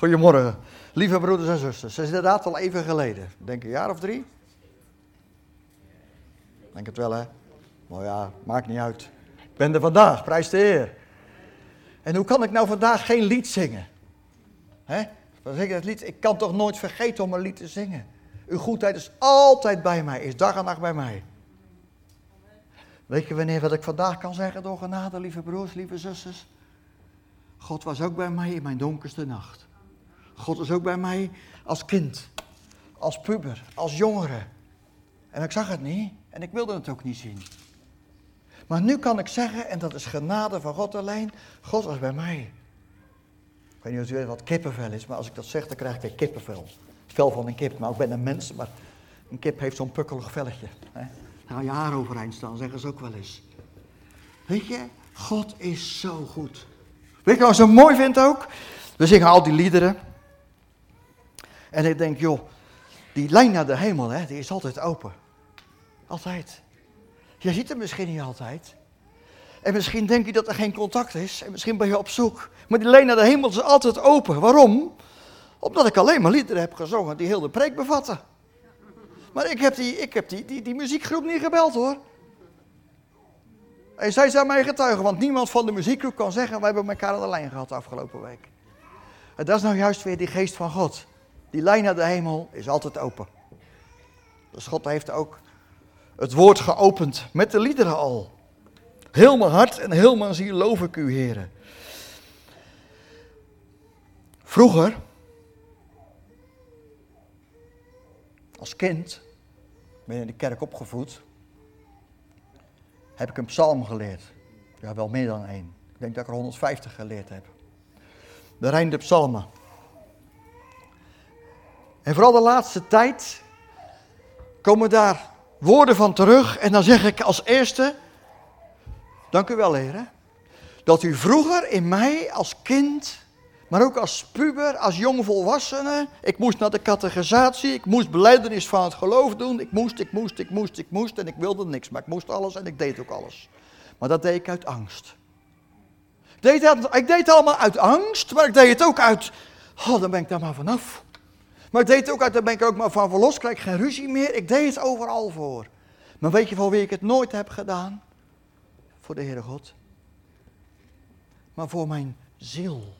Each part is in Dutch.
Goedemorgen, lieve broeders en zusters. Het is inderdaad al even geleden. Denk een jaar of drie? Denk het wel, hè? Nou ja, maakt niet uit. Ik ben er vandaag, prijs de Heer. En hoe kan ik nou vandaag geen lied zingen? Hè? Dan zeg ik lied, ik kan toch nooit vergeten om een lied te zingen. Uw goedheid is altijd bij mij, is dag en nacht bij mij. Weet je wanneer wat ik vandaag kan zeggen door genade, lieve broers, lieve zusters? God was ook bij mij in mijn donkerste nacht. God is ook bij mij als kind, als puber, als jongere. En ik zag het niet en ik wilde het ook niet zien. Maar nu kan ik zeggen, en dat is genade van God alleen, God was bij mij. Ik weet niet of u weet wat kippenvel is, maar als ik dat zeg, dan krijg ik weer kippenvel. Het vel van een kip, maar ik ben een mens, maar een kip heeft zo'n pukkelig velletje. Hè? Ga je haar overeind staan, zeggen ze ook wel eens. Weet je, God is zo goed. Weet je wat ik zo mooi vind ook? We zingen al die liederen. En ik denk, joh, die lijn naar de hemel, hè, die is altijd open. Altijd. Je ziet het misschien niet altijd. En misschien denk je dat er geen contact is. En misschien ben je op zoek. Maar die lijn naar de hemel is altijd open. Waarom? Omdat ik alleen maar liederen heb gezongen die heel de preek bevatten. Maar ik heb die, ik heb die, die, die muziekgroep niet gebeld hoor. En zij zijn mij getuigen, want niemand van de muziekgroep kan zeggen, we hebben elkaar aan de lijn gehad afgelopen week. En dat is nou juist weer die geest van God. Die lijn naar de hemel is altijd open. Dus God heeft ook het woord geopend met de liederen al. Heel mijn hart en heel mijn ziel loof ik u, heren. Vroeger, als kind, ben je in de kerk opgevoed, heb ik een psalm geleerd. Ja, wel meer dan één. Ik denk dat ik er 150 geleerd heb. De Rijn de Psalmen. En vooral de laatste tijd komen daar woorden van terug. En dan zeg ik als eerste, dank u wel heren, dat u vroeger in mij als kind, maar ook als puber, als jongvolwassene, ik moest naar de catechisatie, ik moest beleidenis van het geloof doen, ik moest, ik moest, ik moest, ik moest en ik wilde niks, maar ik moest alles en ik deed ook alles. Maar dat deed ik uit angst. Deed, ik deed het allemaal uit angst, maar ik deed het ook uit, oh dan ben ik daar maar vanaf. Maar ik deed het ook uit, daar ben ik ook maar van verlost, krijg geen ruzie meer. Ik deed het overal voor. Maar weet je voor wie ik het nooit heb gedaan? Voor de Heere God. Maar voor mijn ziel.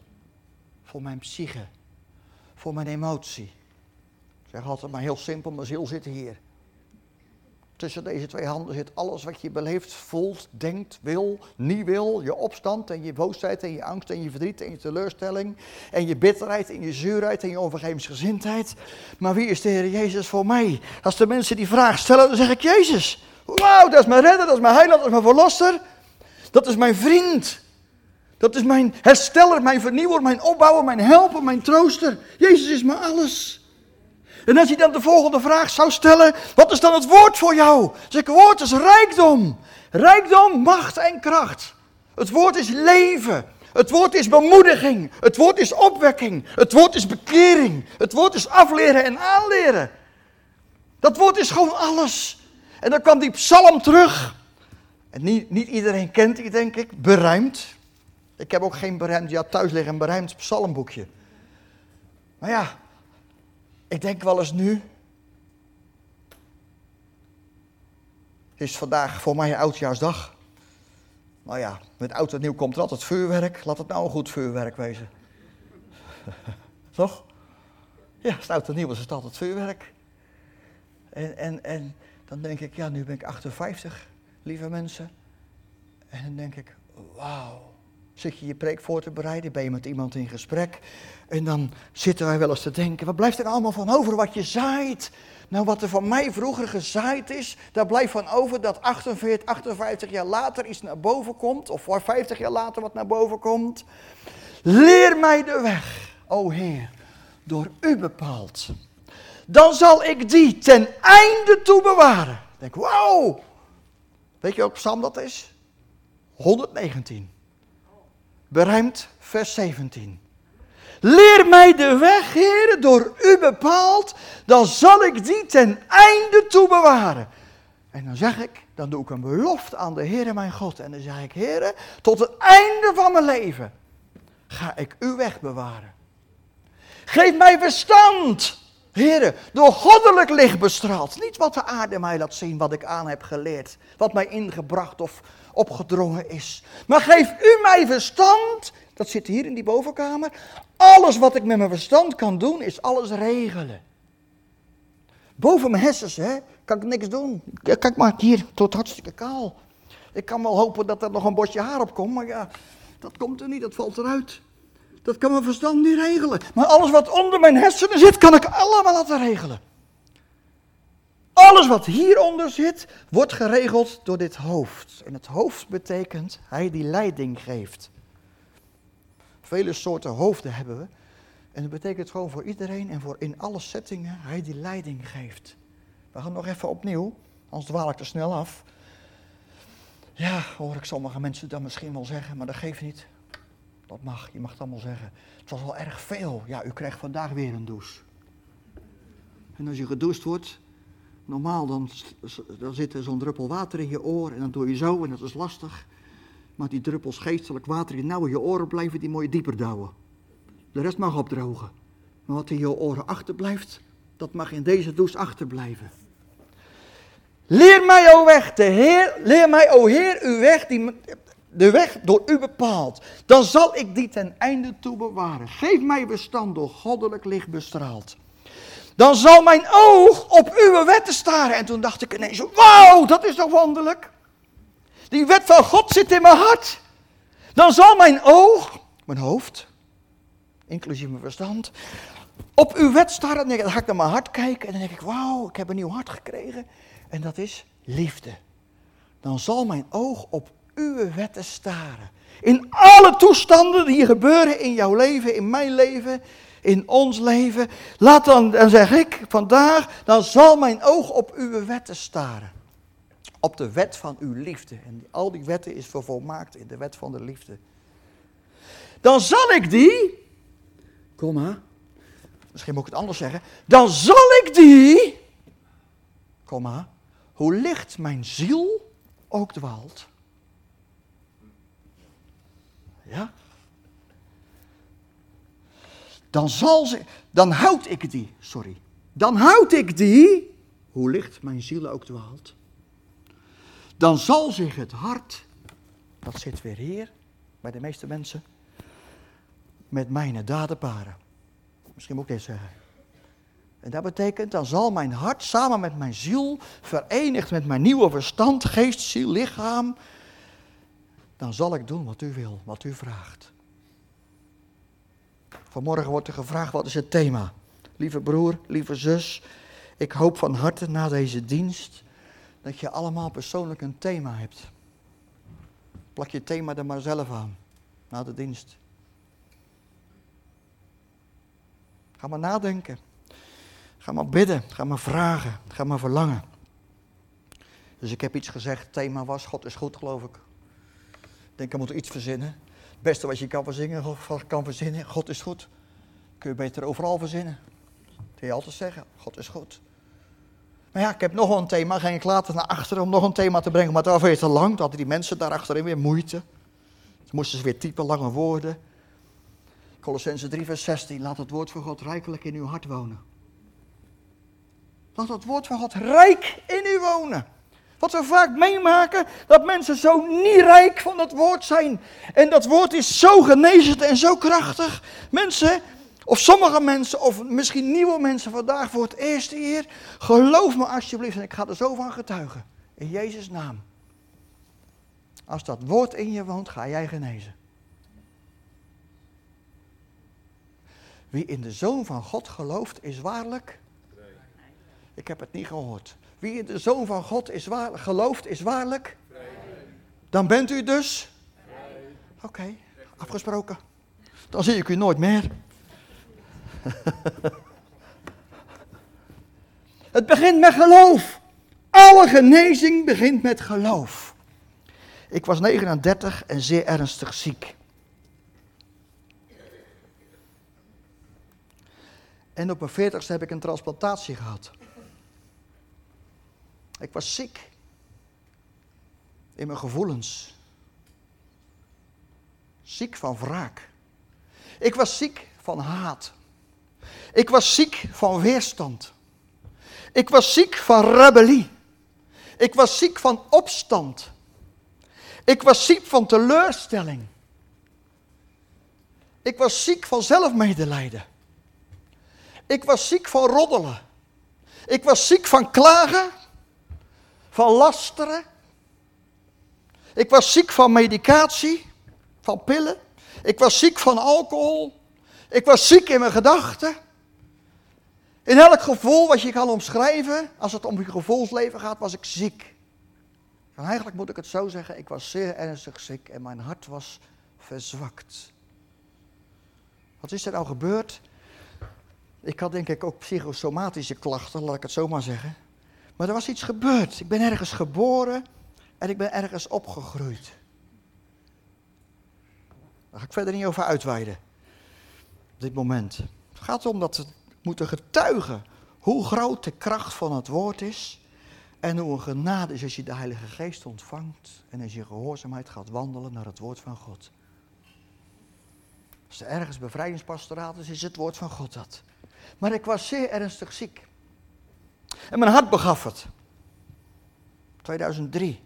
Voor mijn psyche. Voor mijn emotie. Ik zeg altijd maar heel simpel, mijn ziel zit hier. Tussen deze twee handen zit alles wat je beleeft, voelt, denkt, wil, niet wil. Je opstand en je boosheid en je angst en je verdriet en je teleurstelling. En je bitterheid en je zuurheid en je onvergevensgezindheid. Maar wie is de Heer Jezus voor mij? Als de mensen die vraag stellen, dan zeg ik Jezus. Wauw, dat is mijn redder, dat is mijn heiland, dat is mijn verlosser. Dat is mijn vriend. Dat is mijn hersteller, mijn vernieuwer, mijn opbouwer, mijn helper, mijn trooster. Jezus is mijn alles. En als je dan de volgende vraag zou stellen, wat is dan het woord voor jou? Zeg het woord is rijkdom. Rijkdom, macht en kracht. Het woord is leven. Het woord is bemoediging. Het woord is opwekking. Het woord is bekering. Het woord is afleren en aanleren. Dat woord is gewoon alles. En dan kwam die psalm terug. En niet, niet iedereen kent die, denk ik, beruimd. Ik heb ook geen beruimd, ja thuis liggen een beruimd psalmboekje. Maar ja, ik denk wel eens nu. Is vandaag voor mij oudjaarsdag. Nou ja, met oud en nieuw komt er altijd vuurwerk. Laat het nou een goed vuurwerk wezen. Toch? Ja, als het oud en nieuw is, is het altijd vuurwerk. En, en, en dan denk ik, ja, nu ben ik 58, lieve mensen. En dan denk ik, wauw. Zit je je preek voor te bereiden, ben je met iemand in gesprek. En dan zitten wij wel eens te denken, wat blijft er allemaal van over wat je zaait? Nou, wat er van mij vroeger gezaaid is, daar blijft van over dat 48, 58 jaar later iets naar boven komt. Of 50 jaar later wat naar boven komt. Leer mij de weg, o Heer, door u bepaald. Dan zal ik die ten einde toe bewaren. Ik denk, wauw. Weet je welke psalm dat is? 119. Berijmd vers 17. Leer mij de weg, heren, door u bepaald, dan zal ik die ten einde toe bewaren. En dan zeg ik, dan doe ik een belofte aan de Heer mijn God. En dan zeg ik, Heer, tot het einde van mijn leven ga ik uw weg bewaren. Geef mij verstand. Heren, door goddelijk licht bestraald. Niet wat de aarde mij laat zien, wat ik aan heb geleerd. Wat mij ingebracht of opgedrongen is. Maar geef u mij verstand. Dat zit hier in die bovenkamer. Alles wat ik met mijn verstand kan doen, is alles regelen. Boven mijn hersens, hè, kan ik niks doen. Kijk maar, hier, tot hartstikke kaal. Ik kan wel hopen dat er nog een bosje haar op komt, maar ja, dat komt er niet, dat valt eruit. Dat kan mijn verstand niet regelen. Maar alles wat onder mijn hersenen zit, kan ik allemaal laten regelen. Alles wat hieronder zit, wordt geregeld door dit hoofd. En het hoofd betekent hij die leiding geeft. Vele soorten hoofden hebben we. En dat betekent gewoon voor iedereen en voor in alle settingen hij die leiding geeft. We gaan nog even opnieuw, anders dwaal ik te snel af. Ja, hoor ik sommige mensen dan misschien wel zeggen, maar dat geeft niet. Dat mag, je mag het allemaal zeggen. Het was al erg veel. Ja, u krijgt vandaag weer een douche. En als je gedoucht wordt, normaal dan, dan zit er zo'n druppel water in je oor en dan doe je zo en dat is lastig. Maar die druppels geestelijk water die nou in je oren blijven, die moet je dieper douwen. De rest mag opdrogen. Maar wat in je oren achterblijft, dat mag in deze douche achterblijven. Leer mij, o weg, de Heer, leer mij, o Heer, uw weg, die, de weg door u bepaalt. Dan zal ik die ten einde toe bewaren. Geef mij bestand door goddelijk licht bestraald. Dan zal mijn oog op uw wetten staren. En toen dacht ik ineens, wauw, dat is toch wonderlijk. Die wet van God zit in mijn hart. Dan zal mijn oog, mijn hoofd, inclusief mijn verstand, op uw wet staren. Dan ga ik naar mijn hart kijken en dan denk ik, wauw, ik heb een nieuw hart gekregen. En dat is liefde. Dan zal mijn oog op uw wetten staren. In alle toestanden die gebeuren in jouw leven, in mijn leven, in ons leven. Laat dan, dan zeg ik vandaag, dan zal mijn oog op uw wetten staren. Op de wet van uw liefde. En al die wetten is vervolmaakt in de wet van de liefde. Dan zal ik die, kom maar, misschien moet ik het anders zeggen. Dan zal ik die, kom maar, hoe licht mijn ziel ook dwaalt. Ja? Dan zal ze, dan houd ik die, sorry. Dan houd ik die, hoe licht mijn ziel ook dwaalt. Dan zal zich het hart, dat zit weer hier, bij de meeste mensen, met mijn daden paren. Misschien moet ik dit zeggen. En dat betekent, dan zal mijn hart samen met mijn ziel, verenigd met mijn nieuwe verstand, geest, ziel, lichaam, dan zal ik doen wat u wil, wat u vraagt. Vanmorgen wordt er gevraagd, wat is het thema? Lieve broer, lieve zus, ik hoop van harte na deze dienst dat je allemaal persoonlijk een thema hebt. Plak je thema er maar zelf aan, na de dienst. Ga maar nadenken. Ga maar bidden, ga maar vragen, ga maar verlangen. Dus ik heb iets gezegd, thema was, God is goed geloof ik. Ik denk, ik moet iets verzinnen. Het beste wat je kan verzinnen, kan verzinnen, God is goed. Kun je beter overal verzinnen. Dat kun je altijd zeggen, God is goed. Maar ja, ik heb nog een thema, ging ik later naar achteren om nog een thema te brengen, maar dat was te lang. Toen hadden die mensen daar achterin weer moeite. Ze moesten ze weer typen, lange woorden. Colossense 3 vers 16, laat het woord van God rijkelijk in uw hart wonen. Laat het woord van God rijk in u wonen. Wat we vaak meemaken, dat mensen zo niet rijk van het woord zijn. En dat woord is zo genezend en zo krachtig. Mensen, of sommige mensen, of misschien nieuwe mensen vandaag voor het eerste keer. Geloof me alsjeblieft, en ik ga er zo van getuigen. In Jezus' naam. Als dat woord in je woont, ga jij genezen. Wie in de Zoon van God gelooft, is waarlijk ik heb het niet gehoord. Wie de Zoon van God is waar, gelooft, is waarlijk. Dan bent u dus. Oké, afgesproken. Dan zie ik u nooit meer. het begint met geloof. Alle genezing begint met geloof. Ik was 39 en zeer ernstig ziek. En op mijn 40 heb ik een transplantatie gehad. Ik was ziek in mijn gevoelens. Ziek van wraak. Ik was ziek van haat. Ik was ziek van weerstand. Ik was ziek van rebellie. Ik was ziek van opstand. Ik was ziek van teleurstelling. Ik was ziek van zelfmedelijden. Ik was ziek van roddelen. Ik was ziek van klagen, van lasteren. Ik was ziek van medicatie, van pillen. Ik was ziek van alcohol. Ik was ziek in mijn gedachten. In elk gevoel wat je kan omschrijven, als het om je gevoelsleven gaat, was ik ziek. En eigenlijk moet ik het zo zeggen, ik was zeer ernstig ziek en mijn hart was verzwakt. Wat is er nou gebeurd? Ik had denk ik ook psychosomatische klachten, laat ik het zo maar zeggen. Maar er was iets gebeurd. Ik ben ergens geboren en ik ben ergens opgegroeid. Daar ga ik verder niet over uitweiden. Op dit moment. Het gaat om dat we moeten getuigen hoe groot de kracht van het woord is. En hoe een genade is als je de Heilige Geest ontvangt. En als je gehoorzaamheid gaat wandelen naar het woord van God. Als er ergens bevrijdingspastoraat is, is het woord van God dat. Maar ik was zeer ernstig ziek. En mijn hart begaf het. 2003.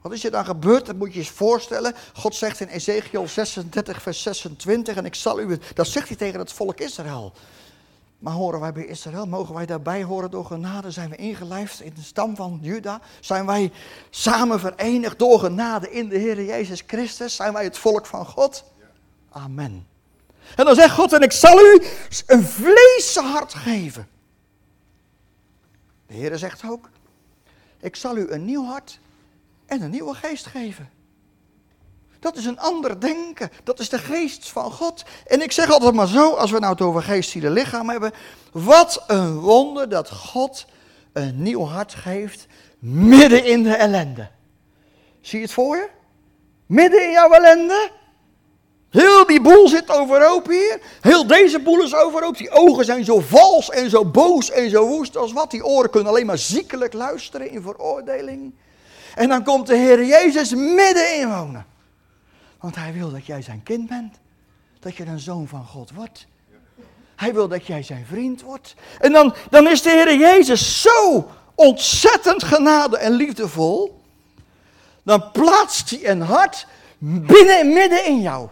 Wat is er dan gebeurd? Dat moet je eens voorstellen. God zegt in Ezekiel 36, vers 26, en ik zal u, dat zegt hij tegen het volk Israël. Maar horen wij bij Israël? Mogen wij daarbij horen door genade? Zijn we ingelijfd in de stam van Juda? Zijn wij samen verenigd door genade in de Heer Jezus Christus? Zijn wij het volk van God? Amen. En dan zegt God, en ik zal u een vleeshart geven. De Heer zegt ook, ik zal u een nieuw hart en een nieuwe geest geven. Dat is een ander denken. Dat is de geest van God. En ik zeg altijd maar zo, als we nou het over geest, ziel lichaam hebben. Wat een wonder dat God een nieuw hart geeft midden in de ellende. Zie je het voor je? Midden in jouw ellende. Heel die boel zit overhoop hier. Heel deze boel is overhoop. Die ogen zijn zo vals en zo boos en zo woest als wat. Die oren kunnen alleen maar ziekelijk luisteren in veroordeling. En dan komt de Heer Jezus midden in wonen. Want hij wil dat jij zijn kind bent. Dat je een zoon van God wordt. Hij wil dat jij zijn vriend wordt. En dan, dan is de Heer Jezus zo ontzettend genade en liefdevol. Dan plaatst hij een hart binnen, midden in jou.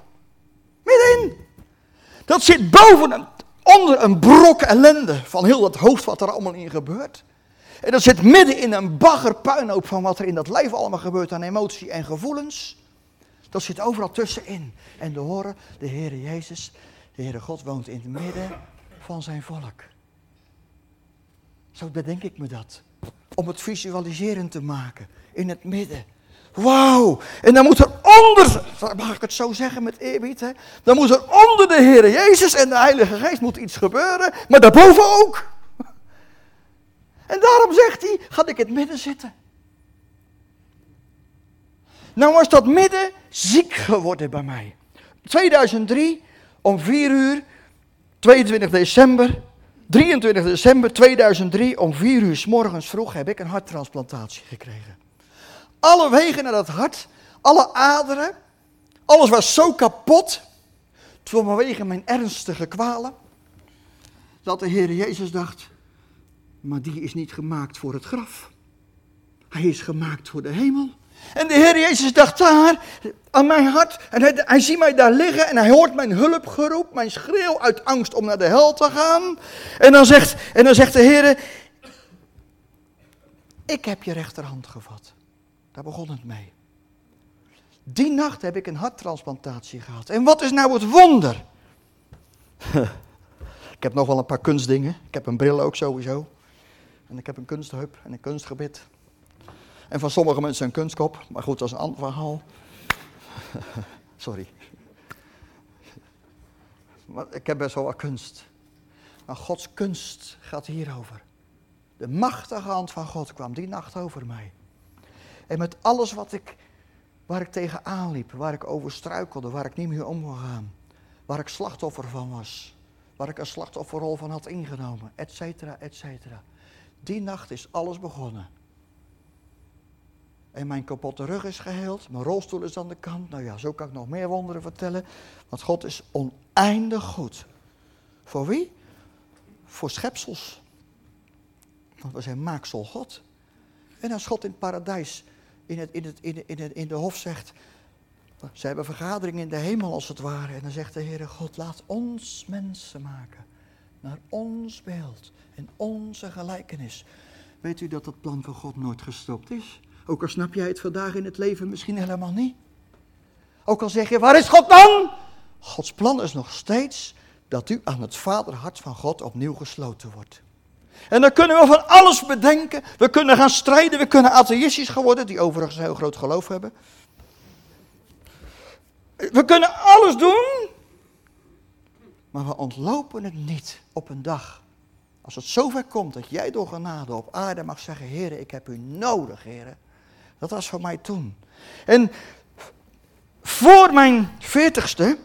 Middenin. Dat zit boven, een, onder een brok ellende van heel dat hoofd wat er allemaal in gebeurt. En dat zit midden in een baggerpuinhoop van wat er in dat lijf allemaal gebeurt aan emotie en gevoelens. Dat zit overal tussenin. En de horen, de Heere Jezus, de Heere God woont in het midden van zijn volk. Zo bedenk ik me dat. Om het visualiserend te maken. In het midden. Wauw. En dan moet er onder, mag ik het zo zeggen met eerbied, hè? dan moet er onder de Heer Jezus en de Heilige Geest moet iets gebeuren, maar daarboven ook. En daarom zegt hij, ga ik in het midden zitten. Nou was dat midden ziek geworden bij mij. 2003, om 4 uur, 22 december, 23 december 2003, om 4 uur s morgens vroeg heb ik een harttransplantatie gekregen. Alle wegen naar dat hart, alle aderen, alles was zo kapot, vanwege mijn ernstige kwalen, dat de Heer Jezus dacht, maar die is niet gemaakt voor het graf. Hij is gemaakt voor de hemel. En de Heer Jezus dacht daar aan mijn hart. En hij, hij ziet mij daar liggen en hij hoort mijn hulpgeroep, mijn schreeuw uit angst om naar de hel te gaan. En dan zegt, en dan zegt de Heer, ik heb je rechterhand gevat. Daar begon het mee. Die nacht heb ik een harttransplantatie gehad. En wat is nou het wonder? ik heb nog wel een paar kunstdingen. Ik heb een bril ook sowieso. En ik heb een kunstheup en een kunstgebit. En van sommige mensen een kunstkop. Maar goed, dat is een ander verhaal. Sorry. Maar ik heb best wel wat kunst. Maar Gods kunst gaat hierover. De machtige hand van God kwam die nacht over mij. En met alles wat ik, waar ik tegenaan liep, waar ik over struikelde, waar ik niet meer om kon gaan, waar ik slachtoffer van was, waar ik een slachtofferrol van had ingenomen, et cetera, et cetera. Die nacht is alles begonnen. En mijn kapotte rug is geheeld, mijn rolstoel is aan de kant. Nou ja, zo kan ik nog meer wonderen vertellen. Want God is oneindig goed. Voor wie? Voor schepsels. Want we zijn maaksel God. En als God in het paradijs, in, het, in, het, in, in, het, in de hof zegt, ze hebben vergadering in de hemel als het ware. En dan zegt de Heere God, laat ons mensen maken. Naar ons beeld en onze gelijkenis. Weet u dat dat plan van God nooit gestopt is? Ook al snap jij het vandaag in het leven misschien helemaal niet. Ook al zeg je, waar is God dan? Gods plan is nog steeds dat u aan het vaderhart van God opnieuw gesloten wordt. En dan kunnen we van alles bedenken. We kunnen gaan strijden, we kunnen atheïstisch geworden, die overigens een heel groot geloof hebben. We kunnen alles doen, maar we ontlopen het niet op een dag. Als het zover komt dat jij door genade op aarde mag zeggen, Heer, ik heb u nodig, Heer. Dat was voor mij toen. En voor mijn veertigste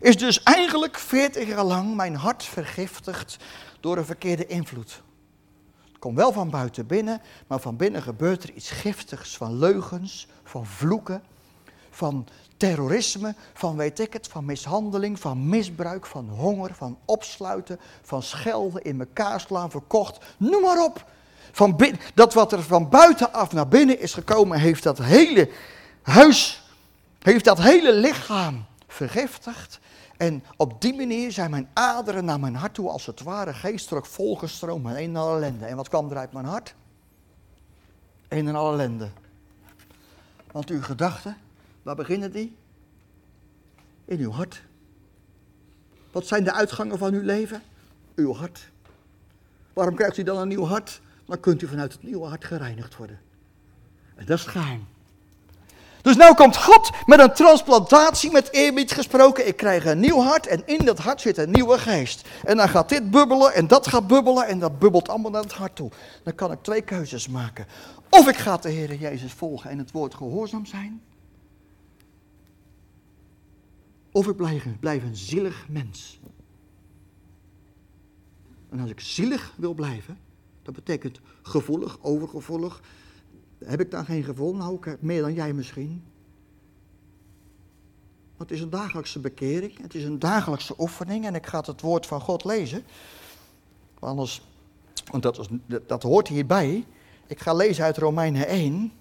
is dus eigenlijk veertig jaar lang mijn hart vergiftigd door een verkeerde invloed. Het komt wel van buiten binnen, maar van binnen gebeurt er iets giftigs van leugens, van vloeken, van terrorisme, van weet ik het, van mishandeling, van misbruik, van honger, van opsluiten, van schelden, in elkaar slaan, verkocht, noem maar op. Van dat wat er van buitenaf naar binnen is gekomen, heeft dat hele huis, heeft dat hele lichaam vergiftigd. En op die manier zijn mijn aderen naar mijn hart toe als het ware geestelijk volgestroomd met een en al ellende. En wat kwam er uit mijn hart? Een en al ellende. Want uw gedachten, waar beginnen die? In uw hart. Wat zijn de uitgangen van uw leven? Uw hart. Waarom krijgt u dan een nieuw hart? Dan kunt u vanuit het nieuwe hart gereinigd worden. En dat is het geheim. Dus nu komt God met een transplantatie, met eerbied gesproken. Ik krijg een nieuw hart en in dat hart zit een nieuwe geest. En dan gaat dit bubbelen en dat gaat bubbelen en dat bubbelt allemaal naar het hart toe. Dan kan ik twee keuzes maken. Of ik ga de Heer Jezus volgen en het woord gehoorzaam zijn. Of ik blijf, een zielig mens. En als ik zielig wil blijven, dat betekent gevoelig, overgevoelig, heb ik daar geen gevoel? Nou, meer dan jij misschien. Want het is een dagelijkse bekering, het is een dagelijkse oefening en ik ga het woord van God lezen. Anders, want dat, dat hoort hierbij. Ik ga lezen uit Romeinen 1.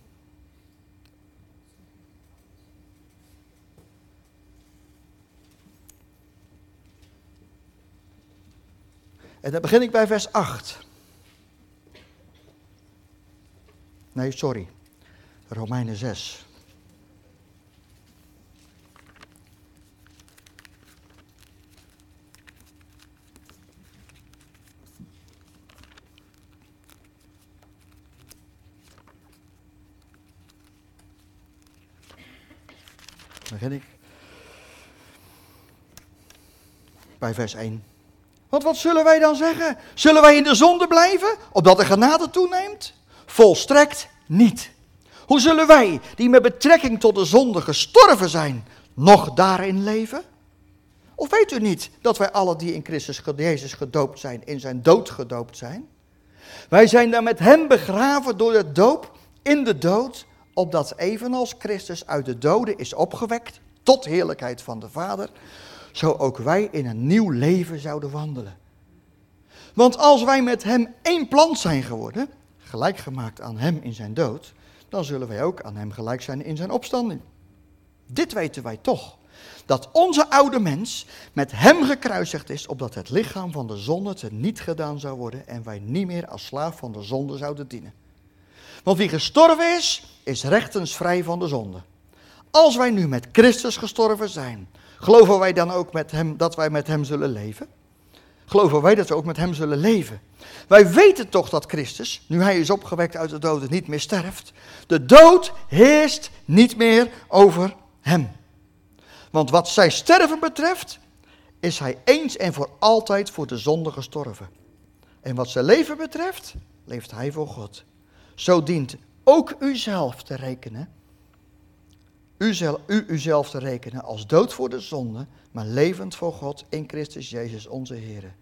En dan begin ik bij vers 8. Nee, sorry. Romeinen 6. Begin ik bij vers 1. Want wat zullen wij dan zeggen? Zullen wij in de zonde blijven, opdat de genade toeneemt? Volstrekt niet. Hoe zullen wij, die met betrekking tot de zonde gestorven zijn, nog daarin leven? Of weet u niet dat wij alle die in Christus Jezus gedoopt zijn, in zijn dood gedoopt zijn? Wij zijn dan met hem begraven door de doop in de dood, opdat evenals Christus uit de doden is opgewekt tot heerlijkheid van de Vader, zo ook wij in een nieuw leven zouden wandelen. Want als wij met hem één plant zijn geworden, gelijk gemaakt aan hem in zijn dood, dan zullen wij ook aan hem gelijk zijn in zijn opstanding. Dit weten wij toch, dat onze oude mens met hem gekruisigd is, opdat het lichaam van de zonde te niet gedaan zou worden en wij niet meer als slaaf van de zonde zouden dienen. Want wie gestorven is, is rechtens vrij van de zonde. Als wij nu met Christus gestorven zijn, geloven wij dan ook met hem dat wij met hem zullen leven? geloven wij dat we ook met hem zullen leven. Wij weten toch dat Christus, nu hij is opgewekt uit de doden, niet meer sterft. De dood heerst niet meer over hem. Want wat zijn sterven betreft, is hij eens en voor altijd voor de zonde gestorven. En wat zijn leven betreft, leeft hij voor God. Zo dient ook u zelf te rekenen. U, zelf, u uzelf te rekenen als dood voor de zonde, maar levend voor God in Christus Jezus onze Heer.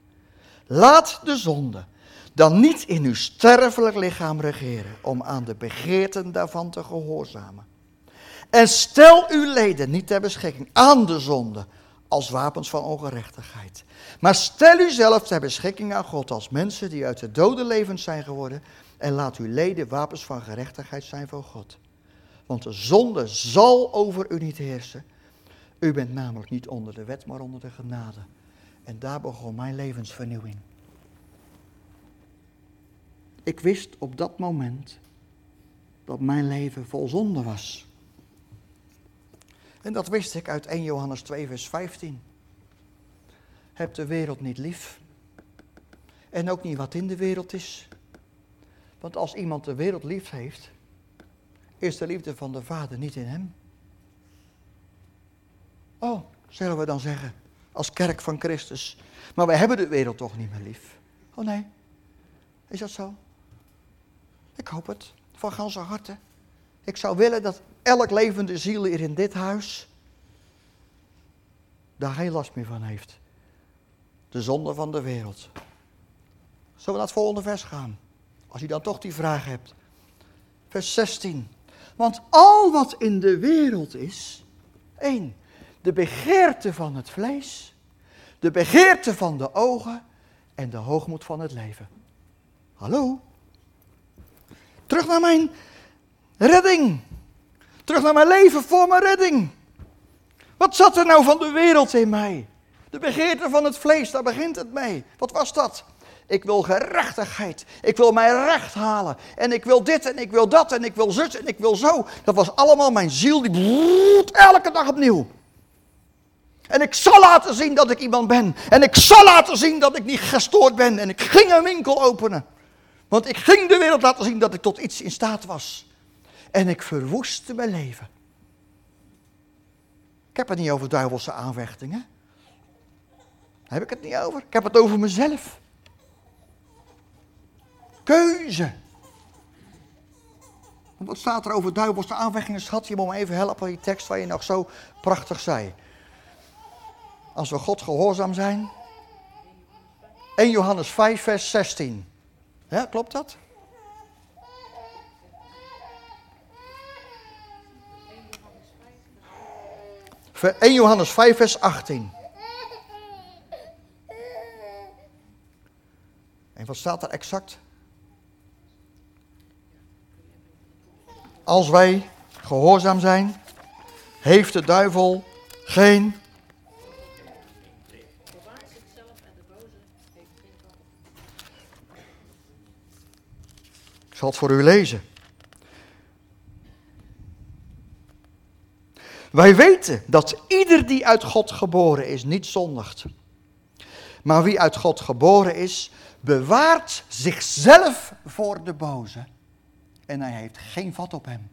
Laat de zonde dan niet in uw sterfelijk lichaam regeren, om aan de begeerten daarvan te gehoorzamen. En stel uw leden niet ter beschikking aan de zonde als wapens van ongerechtigheid. Maar stel u zelf ter beschikking aan God als mensen die uit de dode levend zijn geworden en laat uw leden wapens van gerechtigheid zijn voor God. Want de zonde zal over u niet heersen. U bent namelijk niet onder de wet, maar onder de genade. En daar begon mijn levensvernieuwing. Ik wist op dat moment dat mijn leven vol zonde was. En dat wist ik uit 1 Johannes 2, vers 15. Heb de wereld niet lief. En ook niet wat in de wereld is. Want als iemand de wereld lief heeft, is de liefde van de Vader niet in hem. Oh, zullen we dan zeggen, als kerk van Christus. Maar wij hebben de wereld toch niet meer lief. Oh nee, is dat zo? Ik hoop het, van ganse harte. Ik zou willen dat elk levende ziel hier in dit huis daar geen last meer van heeft. De zonde van de wereld. Zullen we naar het volgende vers gaan? Als je dan toch die vraag hebt. Vers 16. Want al wat in de wereld is, één, de begeerte van het vlees, de begeerte van de ogen en de hoogmoed van het leven. Hallo? Terug naar mijn redding. Terug naar mijn leven voor mijn redding. Wat zat er nou van de wereld in mij? De begeerte van het vlees, daar begint het mee. Wat was dat? Ik wil gerechtigheid. Ik wil mijn recht halen. En ik wil dit en ik wil dat en ik wil zus en ik wil zo. Dat was allemaal mijn ziel die bloedt elke dag opnieuw. En ik zal laten zien dat ik iemand ben. En ik zal laten zien dat ik niet gestoord ben. En ik ging een winkel openen. Want ik ging de wereld laten zien dat ik tot iets in staat was. En ik verwoestte mijn leven. Ik heb het niet over duivelse aanvechtingen. Heb ik het niet over. Ik heb het over mezelf. Keuze. Wat staat er over duivelse aanvechtingen? Schat, je moet me even helpen die tekst waar je nog zo prachtig zei. Als we God gehoorzaam zijn. 1 Johannes 5, vers 16. Ja, klopt dat? 1 Johannes 5, vers 18. En wat staat er exact? Als wij gehoorzaam zijn, heeft de duivel geen. Ik zal het voor u lezen. Wij weten dat ieder die uit God geboren is niet zondigt. Maar wie uit God geboren is, bewaart zichzelf voor de boze. En hij heeft geen vat op hem.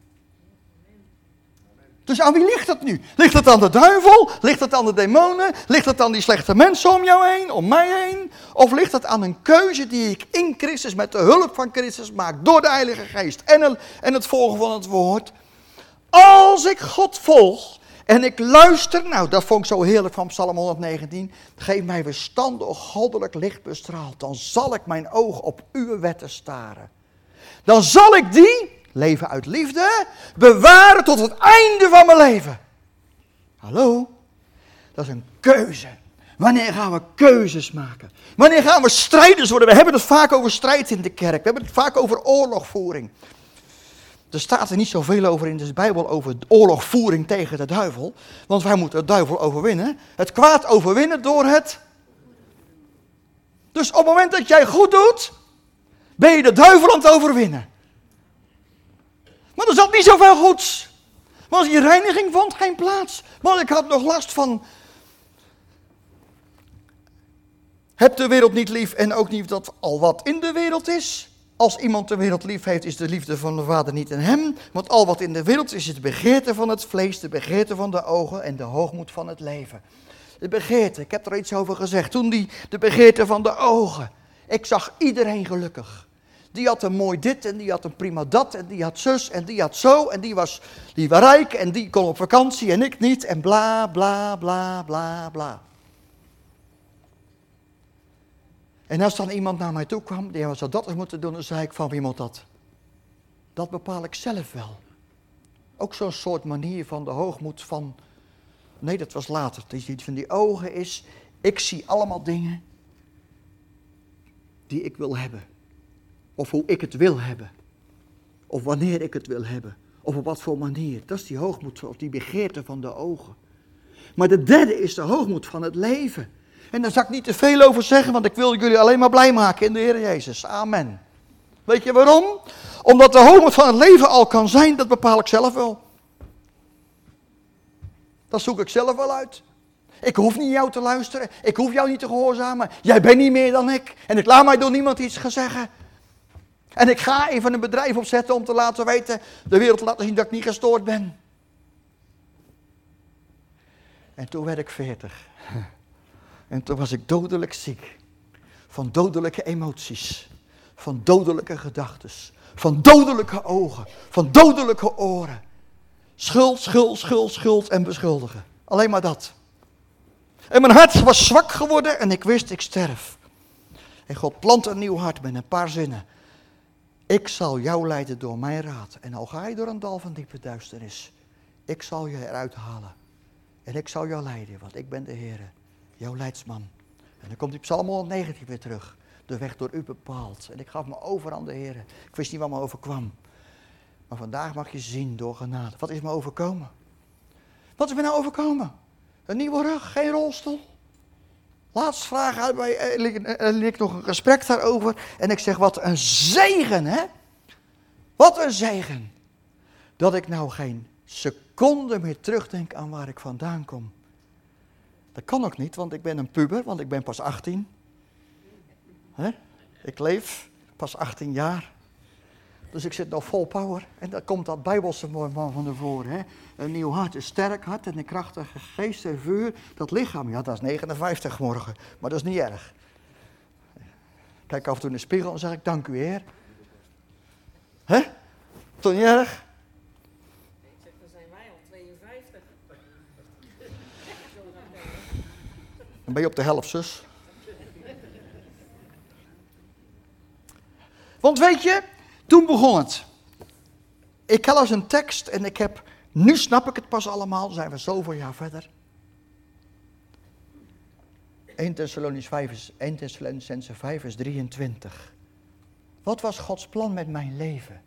Dus aan wie ligt het nu? Ligt het aan de duivel? Ligt het aan de demonen? Ligt het aan die slechte mensen om jou heen, om mij heen? Of ligt het aan een keuze die ik in Christus met de hulp van Christus maak door de Heilige Geest en, het volgen van het woord? Als ik God volg en ik luister, nou dat vond ik zo heerlijk van Psalm 119. Geef mij verstand, o goddelijk licht bestraald. Dan zal ik mijn oog op uw wetten staren. Dan zal ik die, leven uit liefde, bewaren tot het einde van mijn leven. Hallo? Dat is een keuze. Wanneer gaan we keuzes maken? Wanneer gaan we strijders worden? We hebben het vaak over strijd in de kerk. We hebben het vaak over oorlogvoering. Er staat er niet zoveel over in de Bijbel over oorlogvoering tegen de duivel. Want wij moeten de duivel overwinnen. Het kwaad overwinnen door het. Dus op het moment dat jij goed doet, ben je de duivel aan het overwinnen. Maar er zat niet zoveel goeds. Want die reiniging vond geen plaats. Want ik had nog last van. Heb de wereld niet lief en ook niet dat al wat in de wereld is. Als iemand de wereld lief heeft, is de liefde van de Vader niet in hem. Want al wat in de wereld is, is de begeerte van het vlees, de begeerte van de ogen en de hoogmoed van het leven. De begeerte, ik heb er iets over gezegd. Toen die, de begeerte van de ogen. Ik zag iedereen gelukkig. Die had een mooi dit en die had een prima dat en die had zus en die had zo en die was, die was rijk en die kon op vakantie en ik niet en bla bla bla bla bla. En als dan iemand naar mij toe kwam, die zou dat eens moeten doen, dan zei ik van wie moet dat? Dat bepaal ik zelf wel. Ook zo'n soort manier van de hoogmoed van nee, dat was later. Die van die ogen is, ik zie allemaal dingen die ik wil hebben. Of hoe ik het wil hebben. Of wanneer ik het wil hebben. Of op wat voor manier. Dat is die hoogmoed, of die begeerte van de ogen. Maar de derde is de hoogmoed van het leven. En daar zal ik niet te veel over zeggen, want ik wil jullie alleen maar blij maken in de Heer Jezus. Amen. Weet je waarom? Omdat de hoogmoed van het leven al kan zijn, dat bepaal ik zelf wel. Dat zoek ik zelf wel uit. Ik hoef niet jou te luisteren. Ik hoef jou niet te gehoorzamen. Jij bent niet meer dan ik. En ik laat mij door niemand iets gaan zeggen. En ik ga even een bedrijf opzetten om te laten weten, de wereld te laten zien dat ik niet gestoord ben. En toen werd ik veertig. En toen was ik dodelijk ziek. Van dodelijke emoties. Van dodelijke gedachten. Van dodelijke ogen. Van dodelijke oren. Schuld, schuld, schuld, schuld en beschuldigen. Alleen maar dat. En mijn hart was zwak geworden en ik wist ik sterf. En God plant een nieuw hart met een paar zinnen. Ik zal jou leiden door mijn raad. En al ga je door een dal van diepe duisternis. Ik zal je eruit halen. En ik zal jou leiden, want ik ben de Heer, jouw leidsman. En dan komt die Psalm 119 weer terug. De weg door u bepaald. En ik gaf me over aan de Heer. Ik wist niet wat me overkwam. Maar vandaag mag je zien door genade. Wat is me overkomen? Wat is me nou overkomen? Een nieuwe rug, geen rolstoel. Laatst vraag uit bij eh, ik nog een gesprek daarover. En ik zeg, wat een zegen, hè? Wat een zegen. Dat ik nou geen seconde meer terugdenk aan waar ik vandaan kom. Dat kan ook niet, want ik ben een puber, want ik ben pas 18. Hè? Ik leef pas 18 jaar. Dus ik zit nog vol power. En dan komt dat Bijbelse man van tevoren. Hè? Een nieuw hart, een sterk hart en een krachtige geest en vuur. Dat lichaam, ja, dat is 59 morgen. Maar dat is niet erg. Kijk af en toe in de spiegel en zeg ik, dank u heer. Hè? Toch niet erg? dan zijn wij al 52. Dan ben je op de helft, zus. Want weet je, toen begon het. Ik had als een tekst en ik heb, nu snap ik het pas allemaal, zijn we zoveel jaar verder. 1 Thessalonians 5 is, 1 Thessalonicense 5 is 23. Wat was Gods plan met mijn leven?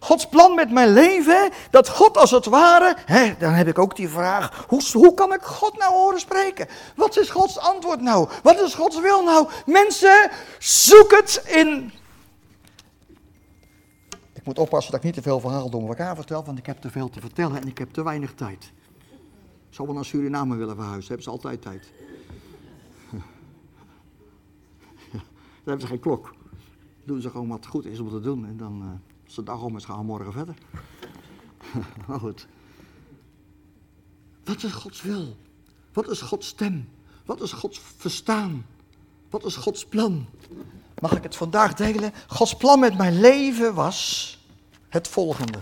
Gods plan met mijn leven, dat God als het ware, hè, dan heb ik ook die vraag, hoe, hoe kan ik God nou horen spreken? Wat is Gods antwoord nou? Wat is Gods wil nou? Mensen, zoek het in moet oppassen dat ik niet te veel verhaal door elkaar vertel, want ik heb te veel te vertellen en ik heb te weinig tijd. Zou wel naar Suriname willen verhuizen, hebben ze altijd tijd. Dan hebben ze geen klok. Doen ze gewoon wat goed is om te doen en dan, uh, als de dag om is, gaan we morgen verder. maar goed. Wat is Gods wil? Wat is Gods stem? Wat is Gods verstaan? Wat is Gods plan? Mag ik het vandaag delen? Gods plan met mijn leven was het volgende.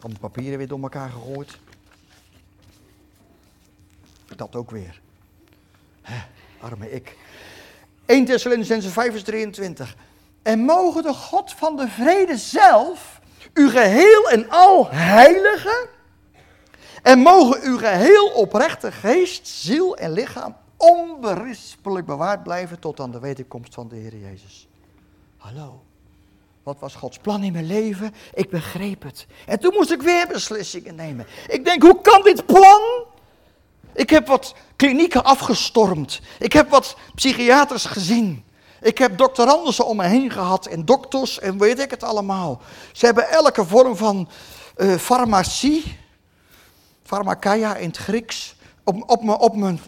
Al mijn papieren weer door elkaar gegooid. Dat ook weer. Arme ik. 1 Thessalonicense 5 vers 23. En mogen de God van de vrede zelf uw geheel en al heiligen. En mogen uw geheel oprechte geest, ziel en lichaam onberispelijk bewaard blijven tot aan de wederkomst van de Heer Jezus. Hallo. Wat was Gods plan in mijn leven? Ik begreep het. En toen moest ik weer beslissingen nemen. Ik denk, hoe kan dit plan? Ik heb wat klinieken afgestormd. Ik heb wat psychiaters gezien. Ik heb doctoranden om me heen gehad en dokters en weet ik het allemaal. Ze hebben elke vorm van uh, farmacie, pharmakeia in het Grieks, op, op, op mijn,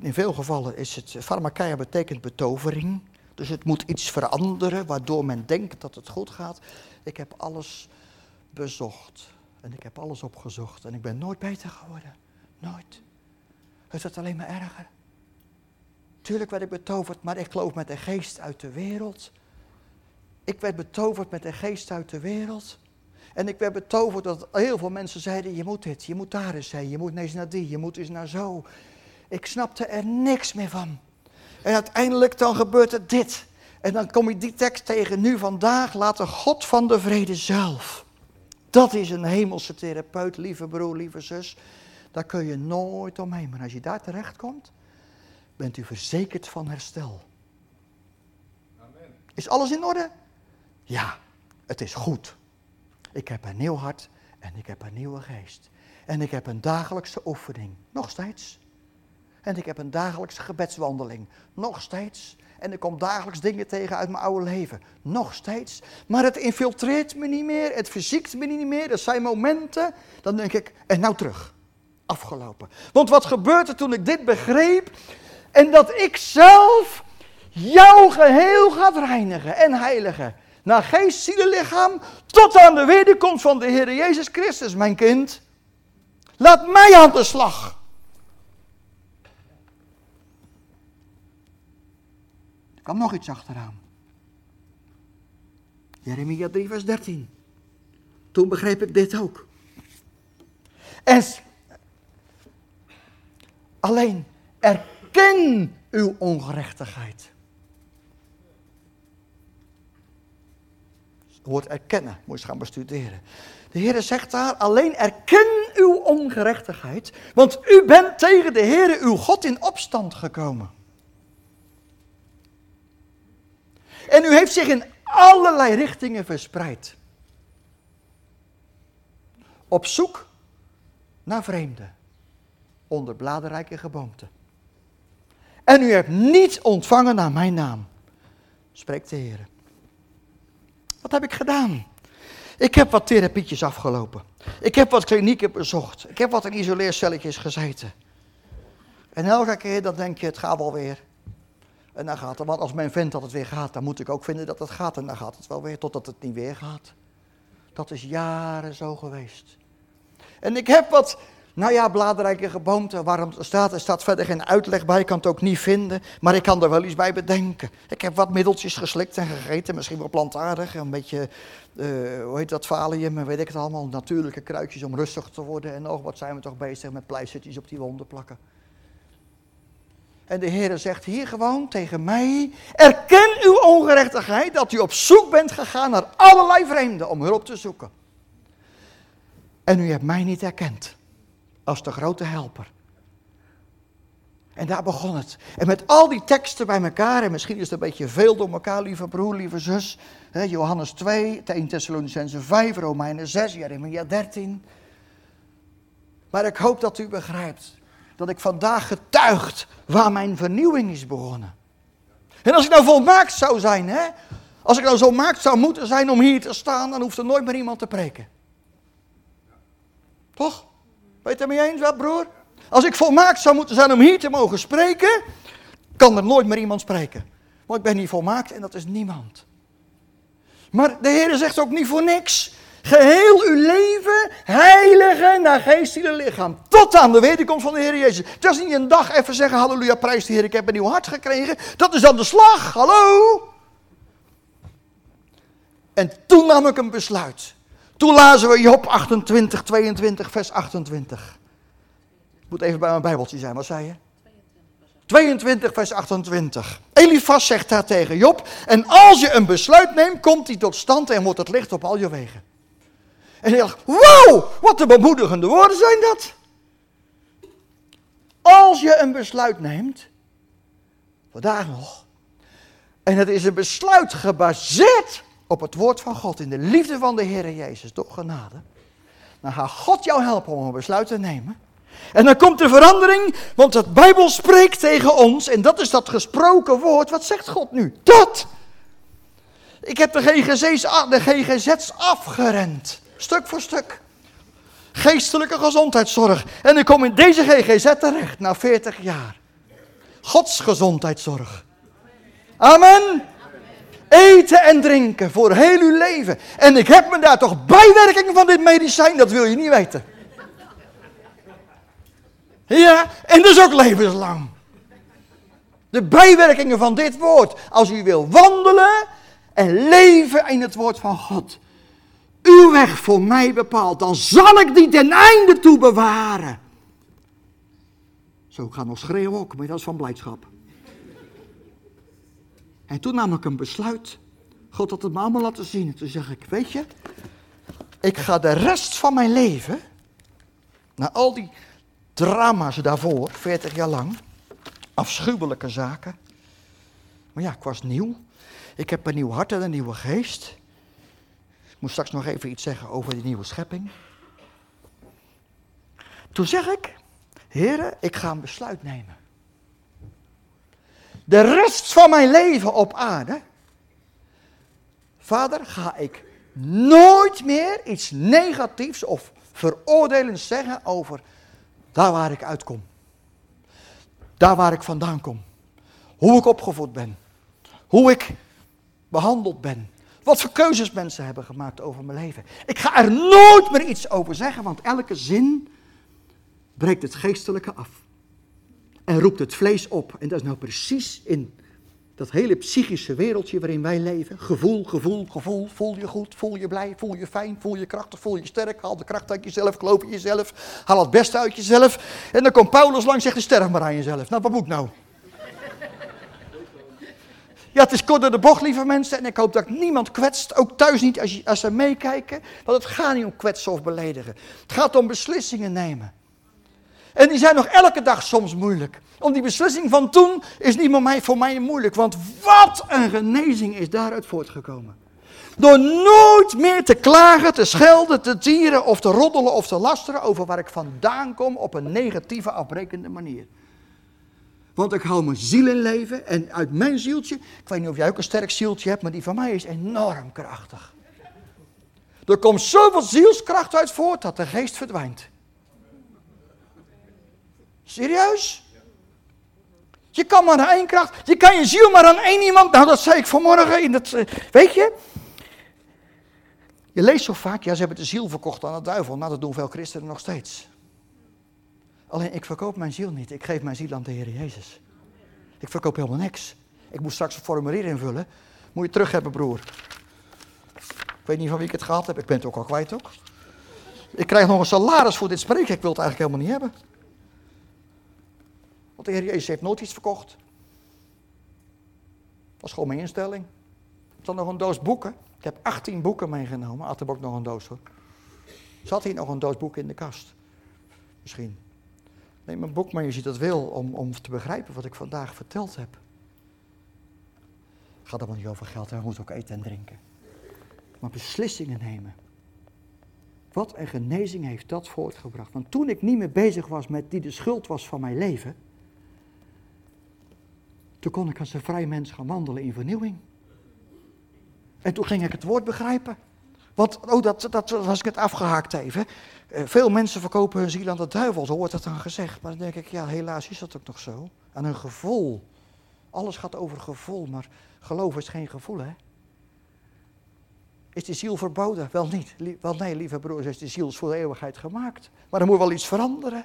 in veel gevallen is het, pharmakeia betekent betovering. Dus het moet iets veranderen waardoor men denkt dat het goed gaat. Ik heb alles bezocht en ik heb alles opgezocht en ik ben nooit beter geworden. Nooit. Het wordt alleen maar erger. Tuurlijk werd ik betoverd, maar ik geloof met de geest uit de wereld. Ik werd betoverd met de geest uit de wereld. En ik werd betoverd dat heel veel mensen zeiden, je moet dit, je moet daar eens heen, je moet eens naar die, je moet eens naar zo. Ik snapte er niks meer van. En uiteindelijk dan gebeurt er dit. En dan kom je die tekst tegen. Nu vandaag laat de God van de vrede zelf. Dat is een hemelse therapeut, lieve broer, lieve zus. Daar kun je nooit omheen. Maar als je daar terecht komt, bent u verzekerd van herstel. Amen. Is alles in orde? Ja, het is goed. Ik heb een nieuw hart en ik heb een nieuwe geest. En ik heb een dagelijkse oefening, nog steeds. En ik heb een dagelijkse gebedswandeling, nog steeds. En ik kom dagelijks dingen tegen uit mijn oude leven, nog steeds. Maar het infiltreert me niet meer, het verziekt me niet meer. Er zijn momenten, dan denk ik, en nou terug. Afgelopen. Want wat gebeurde toen ik dit begreep? En dat ik zelf jouw geheel gaat reinigen en heiligen. Naar geest, ziel lichaam, tot aan de wederkomst van de Heer Jezus Christus, mijn kind. Laat mij aan de slag. Er kwam nog iets achteraan. Jeremia 3, vers 13. Toen begreep ik dit ook. En alleen erken uw ongerechtigheid. Woord erkennen, moet je gaan bestuderen. De Heer zegt daar, alleen erken uw ongerechtigheid, want u bent tegen de Heer uw God in opstand gekomen. En u heeft zich in allerlei richtingen verspreid. Op zoek naar vreemden, onder bladerrijke geboomte. En u hebt niet ontvangen naar mijn naam, spreekt de Heer. Wat heb ik gedaan? Ik heb wat therapietjes afgelopen. Ik heb wat klinieken bezocht. Ik heb wat in isoleercelletjes gezeten. En elke keer dan denk je, het gaat wel weer. En dan gaat het. Want als men vindt dat het weer gaat, dan moet ik ook vinden dat het gaat. En dan gaat het wel weer, totdat het niet weer gaat. Dat is jaren zo geweest. En ik heb wat nou ja, bladrijke geboomte, waarom staat, er staat verder geen uitleg bij, ik kan het ook niet vinden, maar ik kan er wel iets bij bedenken. Ik heb wat middeltjes geslikt en gegeten, misschien wel plantaardig, een beetje, uh, hoe heet dat, valium, weet ik het allemaal, natuurlijke kruidjes om rustig te worden. En oh, wat zijn we toch bezig met pleistertjes op die wonden plakken. En de Heer zegt hier gewoon tegen mij, erken uw ongerechtigheid, dat u op zoek bent gegaan naar allerlei vreemden om hulp te zoeken. En u hebt mij niet erkend als de grote helper. En daar begon het. En met al die teksten bij elkaar, en misschien is het een beetje veel door elkaar, lieve broer, lieve zus. Hè, Johannes 2, 1 Thessalonicense 5, Romeinen 6, Jeremia 13. Maar ik hoop dat u begrijpt dat ik vandaag getuigt waar mijn vernieuwing is begonnen. En als ik nou volmaakt zou zijn, hè, als ik nou zo maakt zou moeten zijn om hier te staan, dan hoeft er nooit meer iemand te preken. Toch? Weet je het mee eens, wat broer? Als ik volmaakt zou moeten zijn om hier te mogen spreken, kan er nooit meer iemand spreken. Want ik ben niet volmaakt en dat is niemand. Maar de Heer zegt ook niet voor niks. Geheel uw leven heiligen naar geest, ziel en lichaam. Tot aan de wederkomst van de Heer Jezus. Het is niet een dag even zeggen, halleluja, prijs de Heer, ik heb een nieuw hart gekregen. Dat is dan de slag, hallo. En toen nam ik een besluit. Toen lazen we Job 28, 22, vers 28. Ik moet even bij mijn bijbeltje zijn, wat zei je? 22, vers 28. Elifas zegt daar tegen Job, en als je een besluit neemt, komt die tot stand en wordt het licht op al je wegen. En hij dacht, wow, wat een bemoedigende woorden zijn dat. Als je een besluit neemt, vandaag nog, en het is een besluit gebaseerd op het woord van God, in de liefde van de Heer Jezus, door genade, dan gaat God jou helpen om een besluit te nemen. En dan komt de verandering, want de Bijbel spreekt tegen ons, en dat is dat gesproken woord. Wat zegt God nu? Dat! Ik heb de GGZ's, de GGZ's afgerend, stuk voor stuk. Geestelijke gezondheidszorg. En ik kom in deze GGZ terecht na 40 jaar. Gods gezondheidszorg. Amen. Eten en drinken voor heel uw leven. En ik heb me daar toch bijwerkingen van dit medicijn, dat wil je niet weten. Ja, en dus ook levenslang. De bijwerkingen van dit woord. Als u wil wandelen en leven in het woord van God. Uw weg voor mij bepaalt, dan zal ik die ten einde toe bewaren. Zo, ik ga nog schreeuwen ook, maar dat is van blijdschap. En toen nam ik een besluit. God had het me allemaal laten zien. En toen zeg ik, weet je, ik ga de rest van mijn leven, na al die drama's daarvoor, 40 jaar lang. Afschuwelijke zaken. Maar ja, ik was nieuw. Ik heb een nieuw hart en een nieuwe geest. Ik moet straks nog even iets zeggen over die nieuwe schepping. Toen zeg ik, heren, ik ga een besluit nemen. De rest van mijn leven op aarde, vader, ga ik nooit meer iets negatiefs of veroordelends zeggen over daar waar ik uitkom. Daar waar ik vandaan kom. Hoe ik opgevoed ben. Hoe ik behandeld ben. Wat voor keuzes mensen hebben gemaakt over mijn leven. Ik ga er nooit meer iets over zeggen, want elke zin breekt het geestelijke af. En roept het vlees op. En dat is nou precies in dat hele psychische wereldje waarin wij leven. Gevoel, gevoel, gevoel. Voel je goed, voel je blij, voel je fijn, voel je krachtig, voel je sterk. Haal de kracht uit jezelf, geloof in jezelf. Haal het beste uit jezelf. En dan komt Paulus langs en zegt, sterf maar aan jezelf. Nou, wat moet nou? Ja, het is kort door de bocht, lieve mensen. En ik hoop dat niemand kwetst. Ook thuis niet als, je, als ze meekijken. Want het gaat niet om kwetsen of beledigen. Het gaat om beslissingen nemen. En die zijn nog elke dag soms moeilijk. Om die beslissing van toen is niet meer voor mij moeilijk. Want wat een genezing is daaruit voortgekomen. Door nooit meer te klagen, te schelden, te tieren of te roddelen of te lasteren over waar ik vandaan kom op een negatieve, afbrekende manier. Want ik hou mijn ziel in leven en uit mijn zieltje, ik weet niet of jij ook een sterk zieltje hebt, maar die van mij is enorm krachtig. Er komt zoveel zielskracht uit voort dat de geest verdwijnt. Serieus? Je kan maar aan één kracht, je kan je ziel maar aan één iemand. Nou, dat zei ik vanmorgen in het, eh, weet je? Je leest zo vaak, ja, ze hebben de ziel verkocht aan de duivel. Nou, dat doen veel christenen nog steeds. Alleen ik verkoop mijn ziel niet. Ik geef mijn ziel aan de Heer Jezus. Ik verkoop helemaal niks. Ik moet straks een formulier invullen. Moet je terug hebben, broer. Ik weet niet van wie ik het gehad heb. Ik ben het ook al kwijt ook. Ik krijg nog een salaris voor dit spreken. Ik wil het eigenlijk helemaal niet hebben. Want de Heer Jezus heeft nooit iets verkocht. Dat was gewoon mijn instelling. Er zat nog een doos boeken. Ik heb 18 boeken meegenomen. Had er ook nog een doos hoor. Zat hier nog een doos boeken in de kast? Misschien. Neem een boek maar je ziet dat wil om, om te begrijpen wat ik vandaag verteld heb. Het gaat allemaal niet over geld, we moeten ook eten en drinken. Maar beslissingen nemen. Wat een genezing heeft dat voortgebracht. Want toen ik niet meer bezig was met die de schuld was van mijn leven, toen kon ik als een vrij mens gaan wandelen in vernieuwing. En toen ging ik het woord begrijpen. Want, oh, dat, dat was ik het afgehaakt even. Eh, veel mensen verkopen hun ziel aan de duivel, zo wordt het dan gezegd. Maar dan denk ik, ja, helaas is dat ook nog zo. Aan een gevoel. Alles gaat over gevoel, maar geloof is geen gevoel, hè? Is die ziel verboden? Wel niet. Wel nee, lieve broers, is die ziel voor de eeuwigheid gemaakt. Maar er moet wel iets veranderen.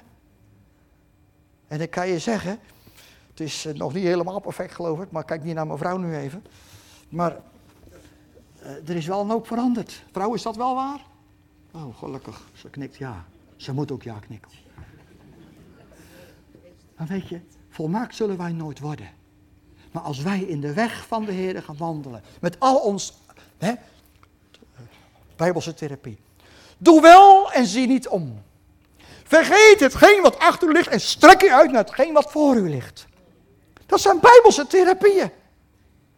En ik kan je zeggen, het is eh, nog niet helemaal perfect geloof ik, maar kijk niet naar mijn vrouw nu even. Maar uh, er is wel een hoop veranderd. Vrouw, is dat wel waar? Oh, gelukkig. Ze knikt ja. Ze moet ook ja knikken. Dan weet je, volmaakt zullen wij nooit worden. Maar als wij in de weg van de Heer gaan wandelen, met al ons hè, Bijbelse therapie. Doe wel en zie niet om. Vergeet hetgeen wat achter u ligt en strek je uit naar hetgeen wat voor u ligt. Dat zijn Bijbelse therapieën.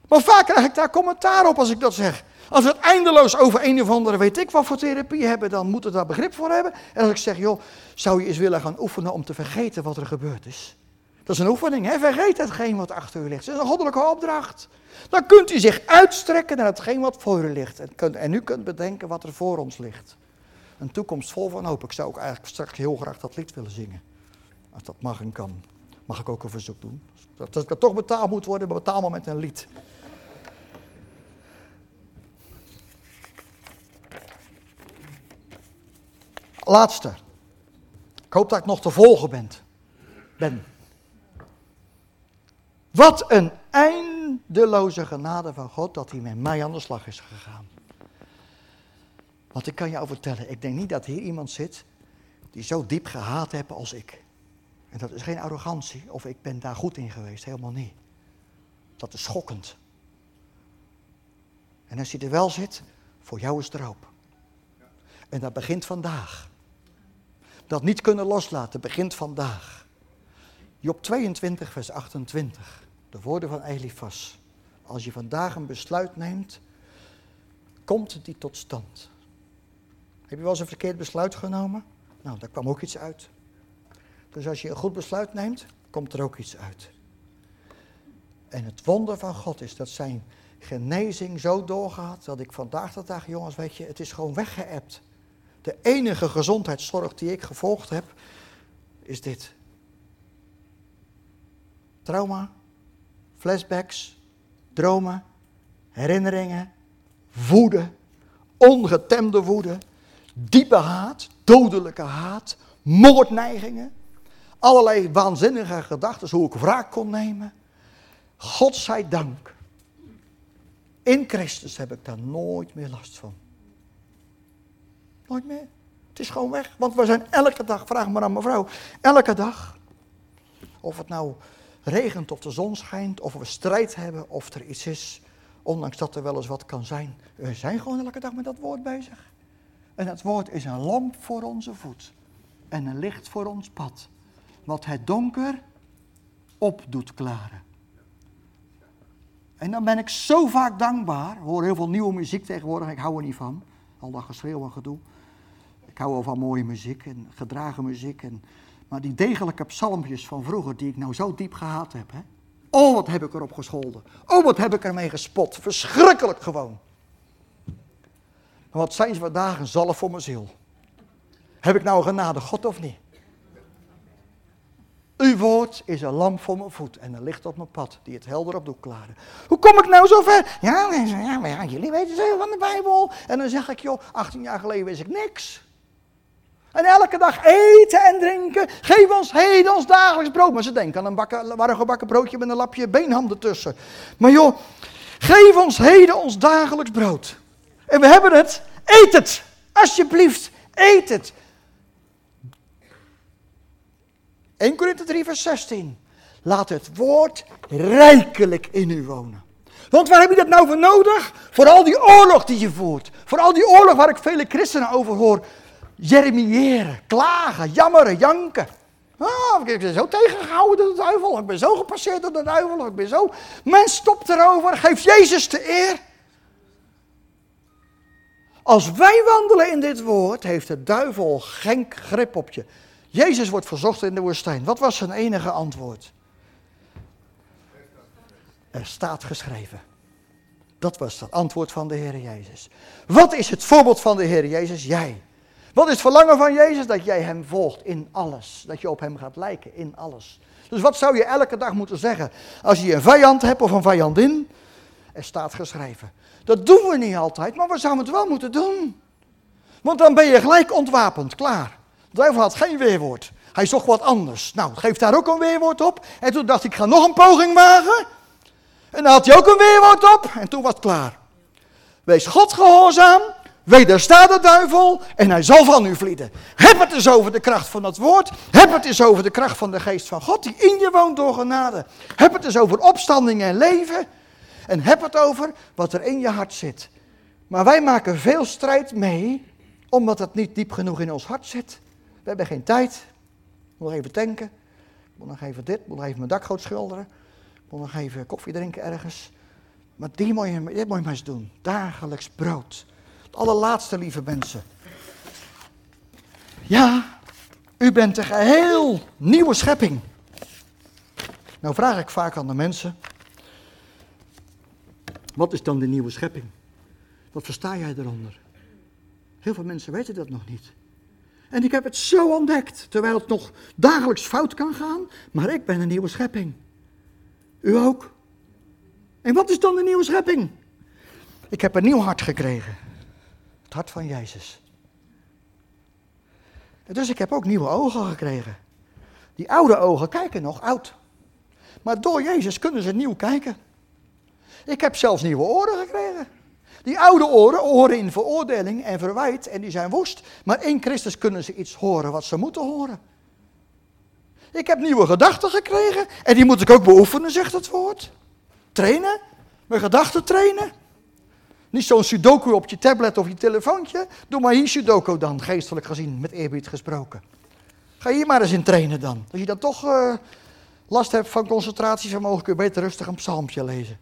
Maar vaak krijg ik daar commentaar op als ik dat zeg. Als we het eindeloos over een of andere weet ik wat voor therapie hebben, dan moeten we daar begrip voor hebben. En als ik zeg, joh, zou je eens willen gaan oefenen om te vergeten wat er gebeurd is? Dat is een oefening, hè? vergeet hetgeen wat achter u ligt. Dat is een goddelijke opdracht. Dan kunt u zich uitstrekken naar hetgeen wat voor u ligt. En, kunt, en u kunt bedenken wat er voor ons ligt. Een toekomst vol van hoop. Ik zou ook eigenlijk straks heel graag dat lied willen zingen. Als dat mag en kan. Mag ik ook een verzoek doen? Dat, dat toch betaald moet worden, betaal maar met een lied. Laatste. Ik hoop dat ik nog te volgen ben. ben. Wat een eindeloze genade van God dat hij met mij aan de slag is gegaan. Want ik kan jou vertellen, ik denk niet dat hier iemand zit die zo diep gehaat heeft als ik. En dat is geen arrogantie of ik ben daar goed in geweest, helemaal niet. Dat is schokkend. En als hij er wel zit, voor jou is het erop. En dat begint vandaag. dat niet kunnen loslaten, begint vandaag. Job 22, vers 28. De woorden van Elifas. Als je vandaag een besluit neemt, komt die tot stand. Heb je wel eens een verkeerd besluit genomen? Nou, daar kwam ook iets uit. Dus als je een goed besluit neemt, komt er ook iets uit. En het wonder van God is dat zijn genezing zo doorgaat dat ik vandaag de dag, jongens, weet je, het is gewoon weggeëpt. De enige gezondheidszorg die ik gevolgd heb, is dit. Trauma, flashbacks, dromen, herinneringen, woede, ongetemde woede, diepe haat, dodelijke haat, moordneigingen, allerlei waanzinnige gedachten, hoe ik wraak kon nemen. God zij dank. In Christus heb ik daar nooit meer last van. Nooit meer. Het is gewoon weg. Want we zijn elke dag, vraag maar aan mevrouw, elke dag. Of het nou regent of de zon schijnt, of we strijd hebben, of er iets is. Ondanks dat er wel eens wat kan zijn. We zijn gewoon elke dag met dat woord bezig. En dat woord is een lamp voor onze voet. En een licht voor ons pad. Wat het donker op doet klaren. En dan ben ik zo vaak dankbaar. Ik hoor heel veel nieuwe muziek tegenwoordig, ik hou er niet van. Al dat geschreeuw en gedoe. Ik hou wel van mooie muziek en gedragen muziek. En, maar die degelijke psalmpjes van vroeger, die ik nou zo diep gehaat heb. Hè? Oh, wat heb ik erop gescholden. Oh, wat heb ik ermee gespot. Verschrikkelijk gewoon. Wat zijn ze vandaag een zalf voor mijn ziel. Heb ik nou genade God of niet? Uw woord is een lamp voor mijn voet en een licht op mijn pad, die het helder op doet klaren. Hoe kom ik nou zo ver? Ja, ja, maar ja, jullie weten zoveel van de Bijbel. En dan zeg ik, joh, 18 jaar geleden wist ik niks. En elke dag eten en drinken. Geef ons heden ons dagelijks brood. Maar ze denken aan een bakken, warm gebakken broodje met een lapje beenham ertussen. Maar joh, geef ons heden ons dagelijks brood. En we hebben het. Eet het. Alsjeblieft, eet het. 1 Korinthe 3 vers 16. Laat het woord rijkelijk in u wonen. Want waar heb je dat nou voor nodig? Voor al die oorlog die je voert. Voor al die oorlog waar ik vele christenen over hoor. Jeremiëren, klagen, jammeren, janken. Oh, ik ben zo tegengehouden door de duivel. Ik ben zo gepasseerd door de duivel. Ik ben zo. Men stopt erover. Geef Jezus de eer. Als wij wandelen in dit woord, heeft de duivel geen grip op je. Jezus wordt verzocht in de woestijn. Wat was zijn enige antwoord? Er staat geschreven. Dat was het antwoord van de Heer Jezus. Wat is het voorbeeld van de Heer Jezus? Jij. Wat is het verlangen van Jezus? Dat jij Hem volgt in alles. Dat je op Hem gaat lijken in alles. Dus wat zou je elke dag moeten zeggen? Als je een vijand hebt of een vijandin, er staat geschreven. Dat doen we niet altijd, maar we zouden het wel moeten doen. Want dan ben je gelijk ontwapend, klaar. De duivel had geen weerwoord. Hij zocht wat anders. Nou, geef daar ook een weerwoord op. En toen dacht ik, ik ga nog een poging wagen. En dan had hij ook een weerwoord op. En toen was het klaar. Wees God gehoorzaam. Wedersta de duivel en hij zal van u vlieden. Heb het eens over de kracht van het woord. Heb het eens over de kracht van de geest van God die in je woont door genade. Heb het eens over opstanding en leven. En heb het over wat er in je hart zit. Maar wij maken veel strijd mee, omdat het niet diep genoeg in ons hart zit. We hebben geen tijd. Ik moet nog even tanken. Ik moet nog even dit. Ik moet nog even mijn dakgoot schilderen. Ik moet nog even koffie drinken ergens. Maar die moet je, dit moet je maar eens doen. Dagelijks brood. Het allerlaatste, lieve mensen. Ja, u bent een geheel nieuwe schepping. Nou vraag ik vaak aan de mensen. Wat is dan de nieuwe schepping? Wat versta jij eronder? Heel veel mensen weten dat nog niet. En ik heb het zo ontdekt, terwijl het nog dagelijks fout kan gaan, maar ik ben een nieuwe schepping. U ook? En wat is dan de nieuwe schepping? Ik heb een nieuw hart gekregen. Het hart van Jezus. Dus ik heb ook nieuwe ogen gekregen. Die oude ogen kijken nog oud. Maar door Jezus kunnen ze nieuw kijken. Ik heb zelfs nieuwe oren gekregen. Die oude oren oren in veroordeling en verwijt en die zijn woest. Maar in Christus kunnen ze iets horen wat ze moeten horen. Ik heb nieuwe gedachten gekregen en die moet ik ook beoefenen, zegt het woord. Trainen, mijn gedachten trainen. Niet zo'n sudoku op je tablet of je telefoontje. Doe maar hier sudoku dan, geestelijk gezien, met eerbied gesproken. Ga hier maar eens in trainen dan. Als je dan toch uh, last hebt van concentratievermogen, kun je beter rustig een psalmpje lezen.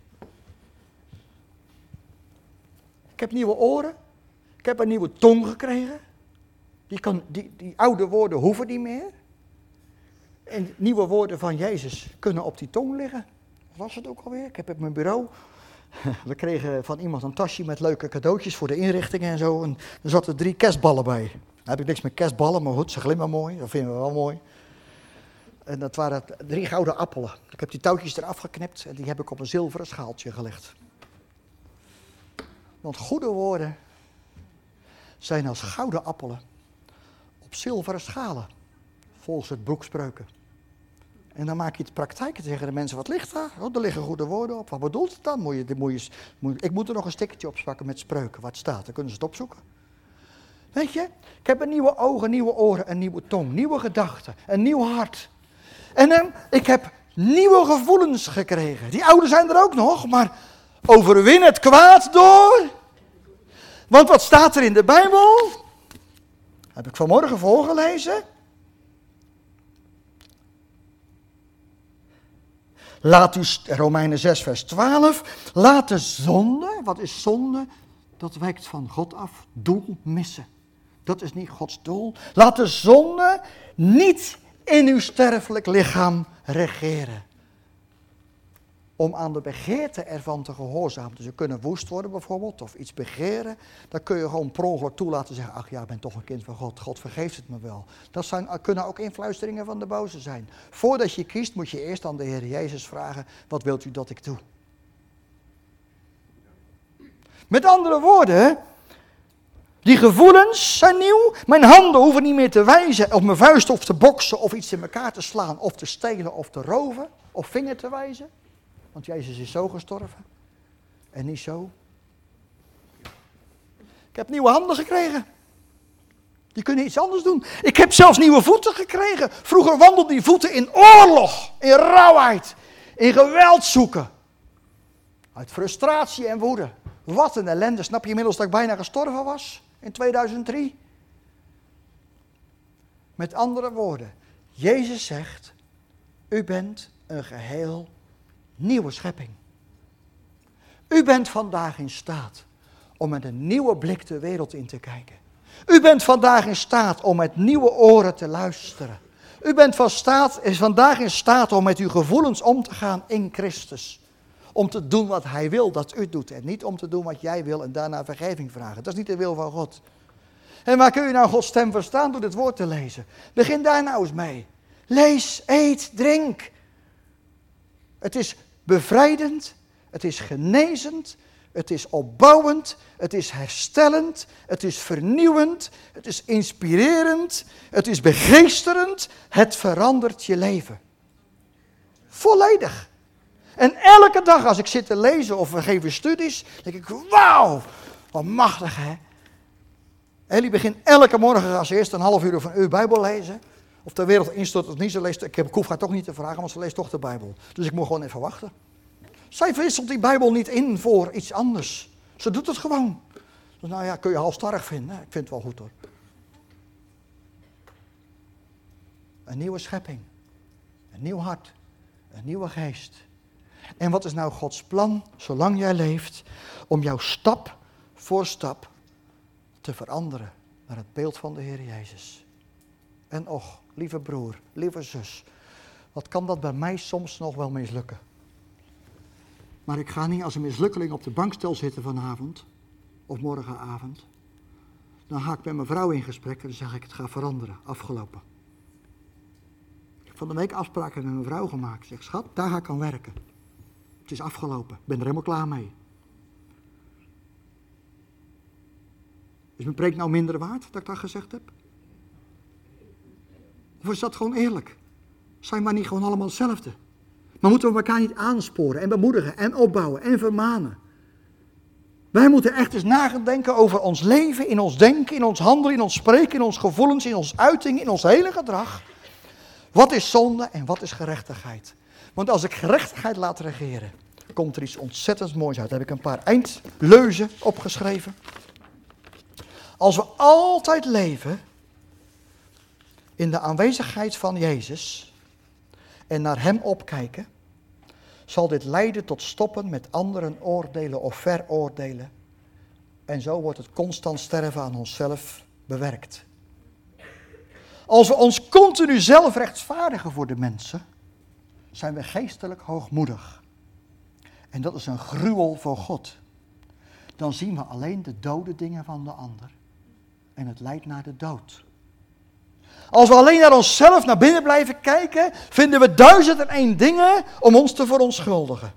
Ik heb nieuwe oren. Ik heb een nieuwe tong gekregen. Die, kan, die, die oude woorden hoeven niet meer. En nieuwe woorden van Jezus kunnen op die tong liggen. Wat was het ook alweer? Ik heb op mijn bureau. We kregen van iemand een tasje met leuke cadeautjes voor de inrichtingen en zo. En er zaten drie kerstballen bij. Daar heb ik niks met kerstballen, maar goed, ze glimmen mooi. Dat vinden we wel mooi. En dat waren drie gouden appelen. Ik heb die touwtjes eraf geknipt en die heb ik op een zilveren schaaltje gelegd. Want goede woorden zijn als gouden appelen op zilveren schalen, volgens het broekspreuken. En dan maak je het praktijk tegen de mensen, wat ligt daar? Oh, er liggen goede woorden op. Wat bedoelt het dan? Moet je, moet je, moet, ik moet er nog een stickertje op spakken met spreuken, wat staat. Dan kunnen ze het opzoeken. Weet je, ik heb een nieuwe ogen, nieuwe oren, een nieuwe tong, nieuwe gedachten, een nieuw hart. En dan, ik heb nieuwe gevoelens gekregen. Die oude zijn er ook nog, maar overwin het kwaad door. Want wat staat er in de Bijbel? Heb ik vanmorgen voorgelezen. Laat u, Romeinen 6, vers 12, laat de zonde, wat is zonde? Dat wijkt van God af, doel missen. Dat is niet Gods doel. Laat de zonde niet in uw sterfelijk lichaam regeren om aan de begeerte ervan te gehoorzamen. Dus we kunnen woest worden bijvoorbeeld, of iets begeren. Dan kun je gewoon per ongeluk toelaten zeggen, ach ja, ik ben toch een kind van God. God vergeeft het me wel. Dat zijn, kunnen ook influisteringen van de boze zijn. Voordat je kiest moet je eerst aan de Heer Jezus vragen, wat wilt u dat ik doe? Met andere woorden, die gevoelens zijn nieuw. Mijn handen hoeven niet meer te wijzen op mijn vuist of te boksen of iets in elkaar te slaan of te stelen of te roven of vinger te wijzen. Want Jezus is zo gestorven. En niet zo. Ik heb nieuwe handen gekregen. Die kunnen iets anders doen. Ik heb zelfs nieuwe voeten gekregen. Vroeger wandelden die voeten in oorlog, in rauwheid, in geweld zoeken. Uit frustratie en woede. Wat een ellende. Snap je inmiddels dat ik bijna gestorven was in 2003? Met andere woorden, Jezus zegt, u bent een geheel nieuwe schepping. U bent vandaag in staat om met een nieuwe blik de wereld in te kijken. U bent vandaag in staat om met nieuwe oren te luisteren. U bent van staat, is vandaag in staat om met uw gevoelens om te gaan in Christus. Om te doen wat Hij wil dat u doet en niet om te doen wat jij wil en daarna vergeving vragen. Dat is niet de wil van God. En waar kun je nou Gods stem verstaan door dit woord te lezen? Begin daar nou eens mee. Lees, eet, drink. Het is bevrijdend, het is genezend, het is opbouwend, het is herstellend, het is vernieuwend, het is inspirerend, het is begeesterend, het verandert je leven. Volledig. En elke dag als ik zit te lezen of we geven studies, denk ik, wauw, wat machtig hè. Ellie begint elke morgen als eerst een half uur of een uur Bijbel lezen. Of de wereld instort of niet, ze leest, ik, heb, ik hoef toch niet te vragen, want ze leest toch de Bijbel. Dus ik moet gewoon even wachten. Zij wisselt die Bijbel niet in voor iets anders. Ze doet het gewoon. Dus nou ja, kun je halstarrig vinden. Ik vind het wel goed hoor. Een nieuwe schepping. Een nieuw hart. Een nieuwe geest. En wat is nou Gods plan, zolang jij leeft, om jouw stap voor stap te veranderen naar het beeld van de Heer Jezus? En och, lieve broer, lieve zus, wat kan dat bij mij soms nog wel mislukken? Maar ik ga niet als een mislukkeling op de bankstel zitten vanavond of morgenavond. Dan ga ik met mijn vrouw in gesprek en dan zeg ik het gaat veranderen, afgelopen. Ik heb van de week afspraken met mijn vrouw gemaakt. Ik zeg, schat, daar ga ik aan werken. Het is afgelopen, ik ben er helemaal klaar mee. Is mijn preek nou minder waard dat ik dat gezegd heb? Of is dat gewoon eerlijk? Zijn we niet gewoon allemaal hetzelfde? Maar moeten we elkaar niet aansporen en bemoedigen en opbouwen en vermanen? Wij moeten echt eens nadenken over ons leven, in ons denken, in ons handelen, in ons spreken, in ons gevoelens, in ons uiting, in ons hele gedrag. Wat is zonde en wat is gerechtigheid? Want als ik gerechtigheid laat regeren, komt er iets ontzettend moois uit. Daar heb ik een paar eindleuzen opgeschreven. Als we altijd leven in de aanwezigheid van Jezus en naar Hem opkijken, zal dit leiden tot stoppen met anderen oordelen of veroordelen. En zo wordt het constant sterven aan onszelf bewerkt. Als we ons continu zelf rechtvaardigen voor de mensen, zijn we geestelijk hoogmoedig. En dat is een gruwel voor God. Dan zien we alleen de dode dingen van de ander. En het leidt naar de dood. Als we alleen naar onszelf naar binnen blijven kijken, vinden we duizend en één dingen om ons te verontschuldigen.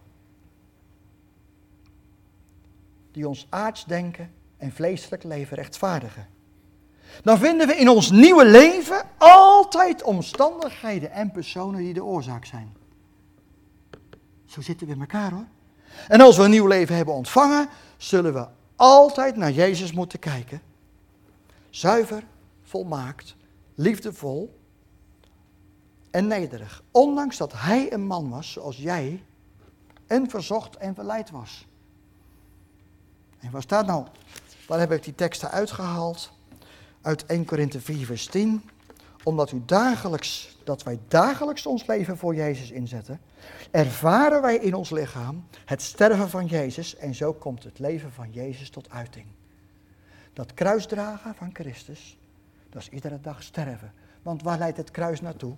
Die ons aardsdenken en vleeselijk leven rechtvaardigen. Dan vinden we in ons nieuwe leven altijd omstandigheden en personen die de oorzaak zijn. Zo zitten we in elkaar hoor. En als we een nieuw leven hebben ontvangen, zullen we altijd naar Jezus moeten kijken. Zuiver, volmaakt, liefdevol en nederig. Ondanks dat hij een man was zoals jij en verzocht en verleid was. En waar staat nou, waar heb ik die teksten uitgehaald? Uit 1 Korinthe 4 vers 10. Omdat u dagelijks, dat wij dagelijks ons leven voor Jezus inzetten, ervaren wij in ons lichaam het sterven van Jezus en zo komt het leven van Jezus tot uiting. Dat kruisdragen van Christus, dat is iedere dag sterven. Want waar leidt het kruis naartoe?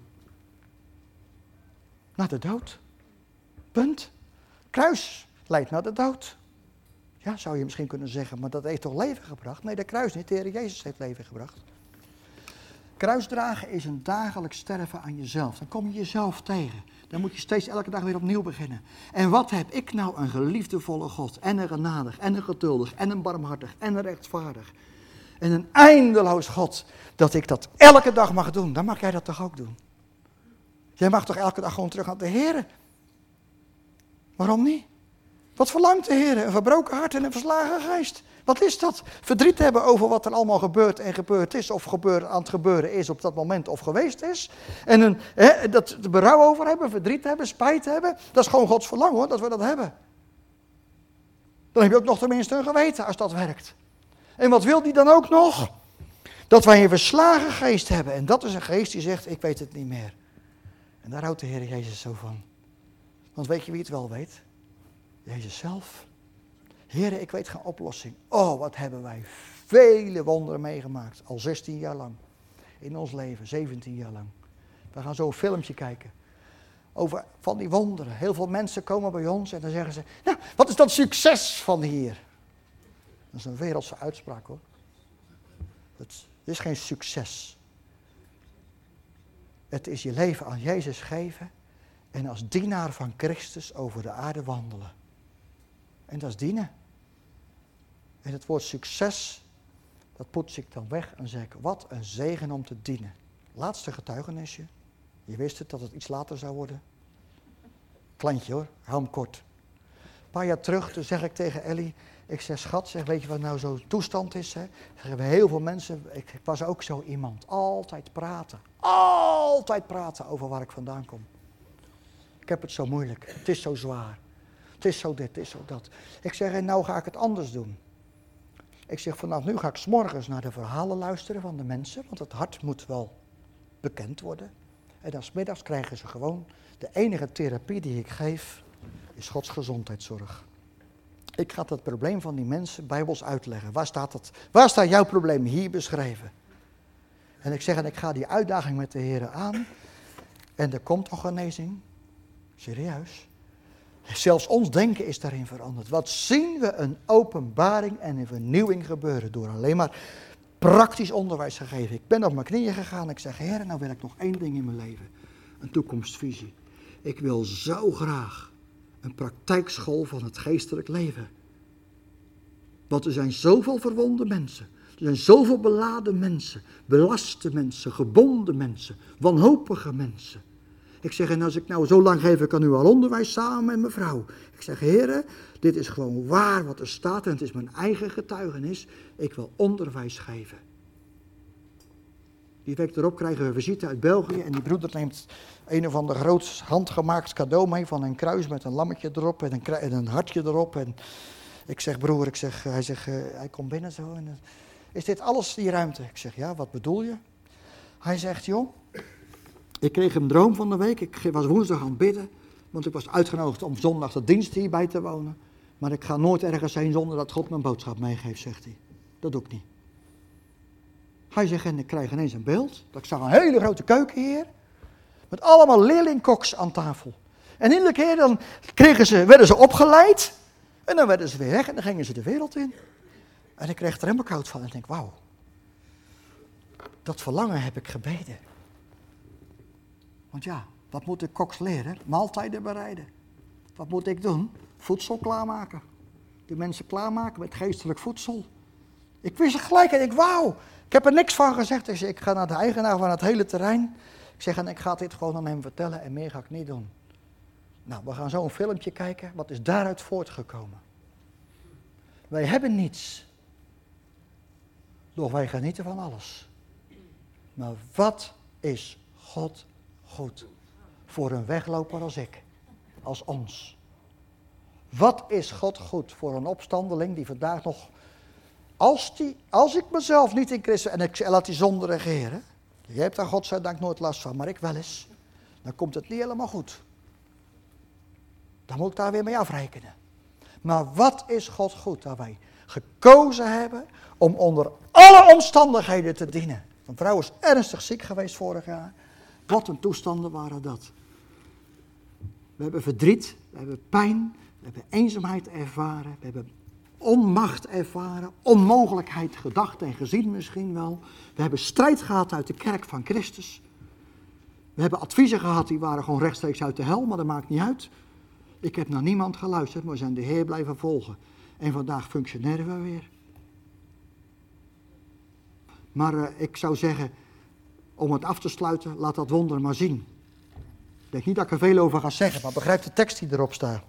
Naar de dood. Punt. Kruis leidt naar de dood. Ja, zou je misschien kunnen zeggen, maar dat heeft toch leven gebracht? Nee, de kruis niet. De Heer Jezus heeft leven gebracht. Kruisdragen is een dagelijks sterven aan jezelf. Dan kom je jezelf tegen. Dan moet je steeds elke dag weer opnieuw beginnen. En wat heb ik nou een geliefdevolle God. En een genadig, en een geduldig, en een barmhartig, en een rechtvaardig. En een eindeloos God. Dat ik dat elke dag mag doen. Dan mag jij dat toch ook doen. Jij mag toch elke dag gewoon terug naar de Heer. Waarom niet? Wat verlangt de Heer? Een verbroken hart en een verslagen geest. Wat is dat? Verdriet hebben over wat er allemaal gebeurt en gebeurd is, of gebeurd, aan het gebeuren is op dat moment of geweest is. En een, hè, dat berouw over hebben, verdriet hebben, spijt hebben. Dat is gewoon Gods verlangen hoor, dat we dat hebben. Dan heb je ook nog tenminste een geweten als dat werkt. En wat wil die dan ook nog? Dat wij een verslagen geest hebben. En dat is een geest die zegt, ik weet het niet meer. En daar houdt de Heer Jezus zo van. Want weet je wie het wel weet? Jezus zelf. Heren, ik weet geen oplossing. Oh, wat hebben wij vele wonderen meegemaakt. Al 16 jaar lang. In ons leven, 17 jaar lang. We gaan zo een filmpje kijken. Over van die wonderen. Heel veel mensen komen bij ons en dan zeggen ze: Nou, wat is dat succes van hier? Dat is een wereldse uitspraak hoor. Het is geen succes. Het is je leven aan Jezus geven en als dienaar van Christus over de aarde wandelen. En dat is dienen. En het woord succes, dat poets ik dan weg en zeg ik, wat een zegen om te dienen. Laatste getuigenisje. Je wist het dat het iets later zou worden. Kleintje hoor, hou hem kort. Een paar jaar terug, toen zeg ik tegen Ellie, ik zeg schat, zeg, weet je wat nou zo'n toestand is? Hè? heel veel mensen, ik, was ook zo iemand, altijd praten. Altijd praten over waar ik vandaan kom. Ik heb het zo moeilijk, het is zo zwaar. Het is zo dit, het is zo dat. Ik zeg, en nou ga ik het anders doen. Ik zeg, vanaf nu ga ik s'morgens naar de verhalen luisteren van de mensen, want het hart moet wel bekend worden. En dan smiddags krijgen ze gewoon, de enige therapie die ik geef, is Gods gezondheidszorg. Ik ga het probleem van die mensen bijbels uitleggen. Waar staat, het, waar staat jouw probleem hier beschreven? En ik zeg, en ik ga die uitdaging met de heren aan. En er komt nog genezing. Serieus. Zelfs ons denken is daarin veranderd. Wat zien we een openbaring en een vernieuwing gebeuren door alleen maar praktisch onderwijs te geven. Ik ben op mijn knieën gegaan. Ik zeg, Heer, nou wil ik nog één ding in mijn leven. Een toekomstvisie. Ik wil zo graag een praktijkschool van het geestelijk leven. Want er zijn zoveel verwonde mensen. Er zijn zoveel beladen mensen, belaste mensen, gebonden mensen, wanhopige mensen. Ik zeg, en als ik nou zo lang geef ik aan u al onderwijs samen met mijn vrouw. Ik zeg, heren, dit is gewoon waar wat er staat en het is mijn eigen getuigenis. Ik wil onderwijs geven. Die week erop krijgen we visite uit België en die broeder neemt een of ander groot handgemaakt cadeau mee van een kruis met een lammetje erop en een, en een hartje erop. En ik zeg, broer, ik zeg, hij zegt, uh, hij komt binnen zo. En, uh, is dit alles die ruimte? Ik zeg, ja, wat bedoel je? Hij zegt, joh, ik kreeg een droom van de week. Ik was woensdag aan het bidden, want ik was uitgenodigd om zondag de dienst hierbij te wonen. Maar ik ga nooit ergens heen zonder dat God mijn boodschap meegeeft, zegt hij. Dat doe ik niet. Hij zegt, en ik krijg ineens een beeld. Ik zag een hele grote keuken hier. Met allemaal leerlingkoks aan tafel. En iedere keer dan kregen ze, werden ze opgeleid. En dan werden ze weer weg en dan gingen ze de wereld in. En ik kreeg er helemaal van. En ik denk, wauw. Dat verlangen heb ik gebeden. Want ja, wat moet de koks leren? Maaltijden bereiden. Wat moet ik doen? Voedsel klaarmaken. De mensen klaarmaken met geestelijk voedsel. Ik wist het gelijk en ik wauw. Ik heb er niks van gezegd. Dus ik ga naar de eigenaar van het hele terrein. Ik zeg en ik ga dit gewoon aan hem vertellen en meer ga ik niet doen. Nou, we gaan zo een filmpje kijken. Wat is daaruit voortgekomen? Wij hebben niets. Doch wij genieten van alles. Maar wat is God goed voor een wegloper als ik, als ons? Wat is God goed voor een opstandeling die vandaag nog, als, die, als ik mezelf niet in Christus, en ik laat die zonde regeren, je hebt daar godzijdank nooit last van, maar ik wel eens, dan komt het niet helemaal goed. Dan moet ik daar weer mee afrekenen. Maar wat is God goed dat wij gekozen hebben om onder alle omstandigheden te dienen. Een vrouw is ernstig ziek geweest vorig jaar. Wat een toestanden waren dat. We hebben verdriet, we hebben pijn, we hebben eenzaamheid ervaren, we hebben onmacht ervaren, onmogelijkheid gedacht en gezien misschien wel. We hebben strijd gehad uit de kerk van Christus. We hebben adviezen gehad die waren gewoon rechtstreeks uit de hel, maar dat maakt niet uit. Ik heb naar niemand geluisterd, maar we zijn de Heer blijven volgen. En vandaag functioneren we weer. Maar uh, ik zou zeggen, om het af te sluiten, laat dat wonder maar zien. Ik denk niet dat ik er veel over ga zeggen, maar begrijp de tekst die erop staat.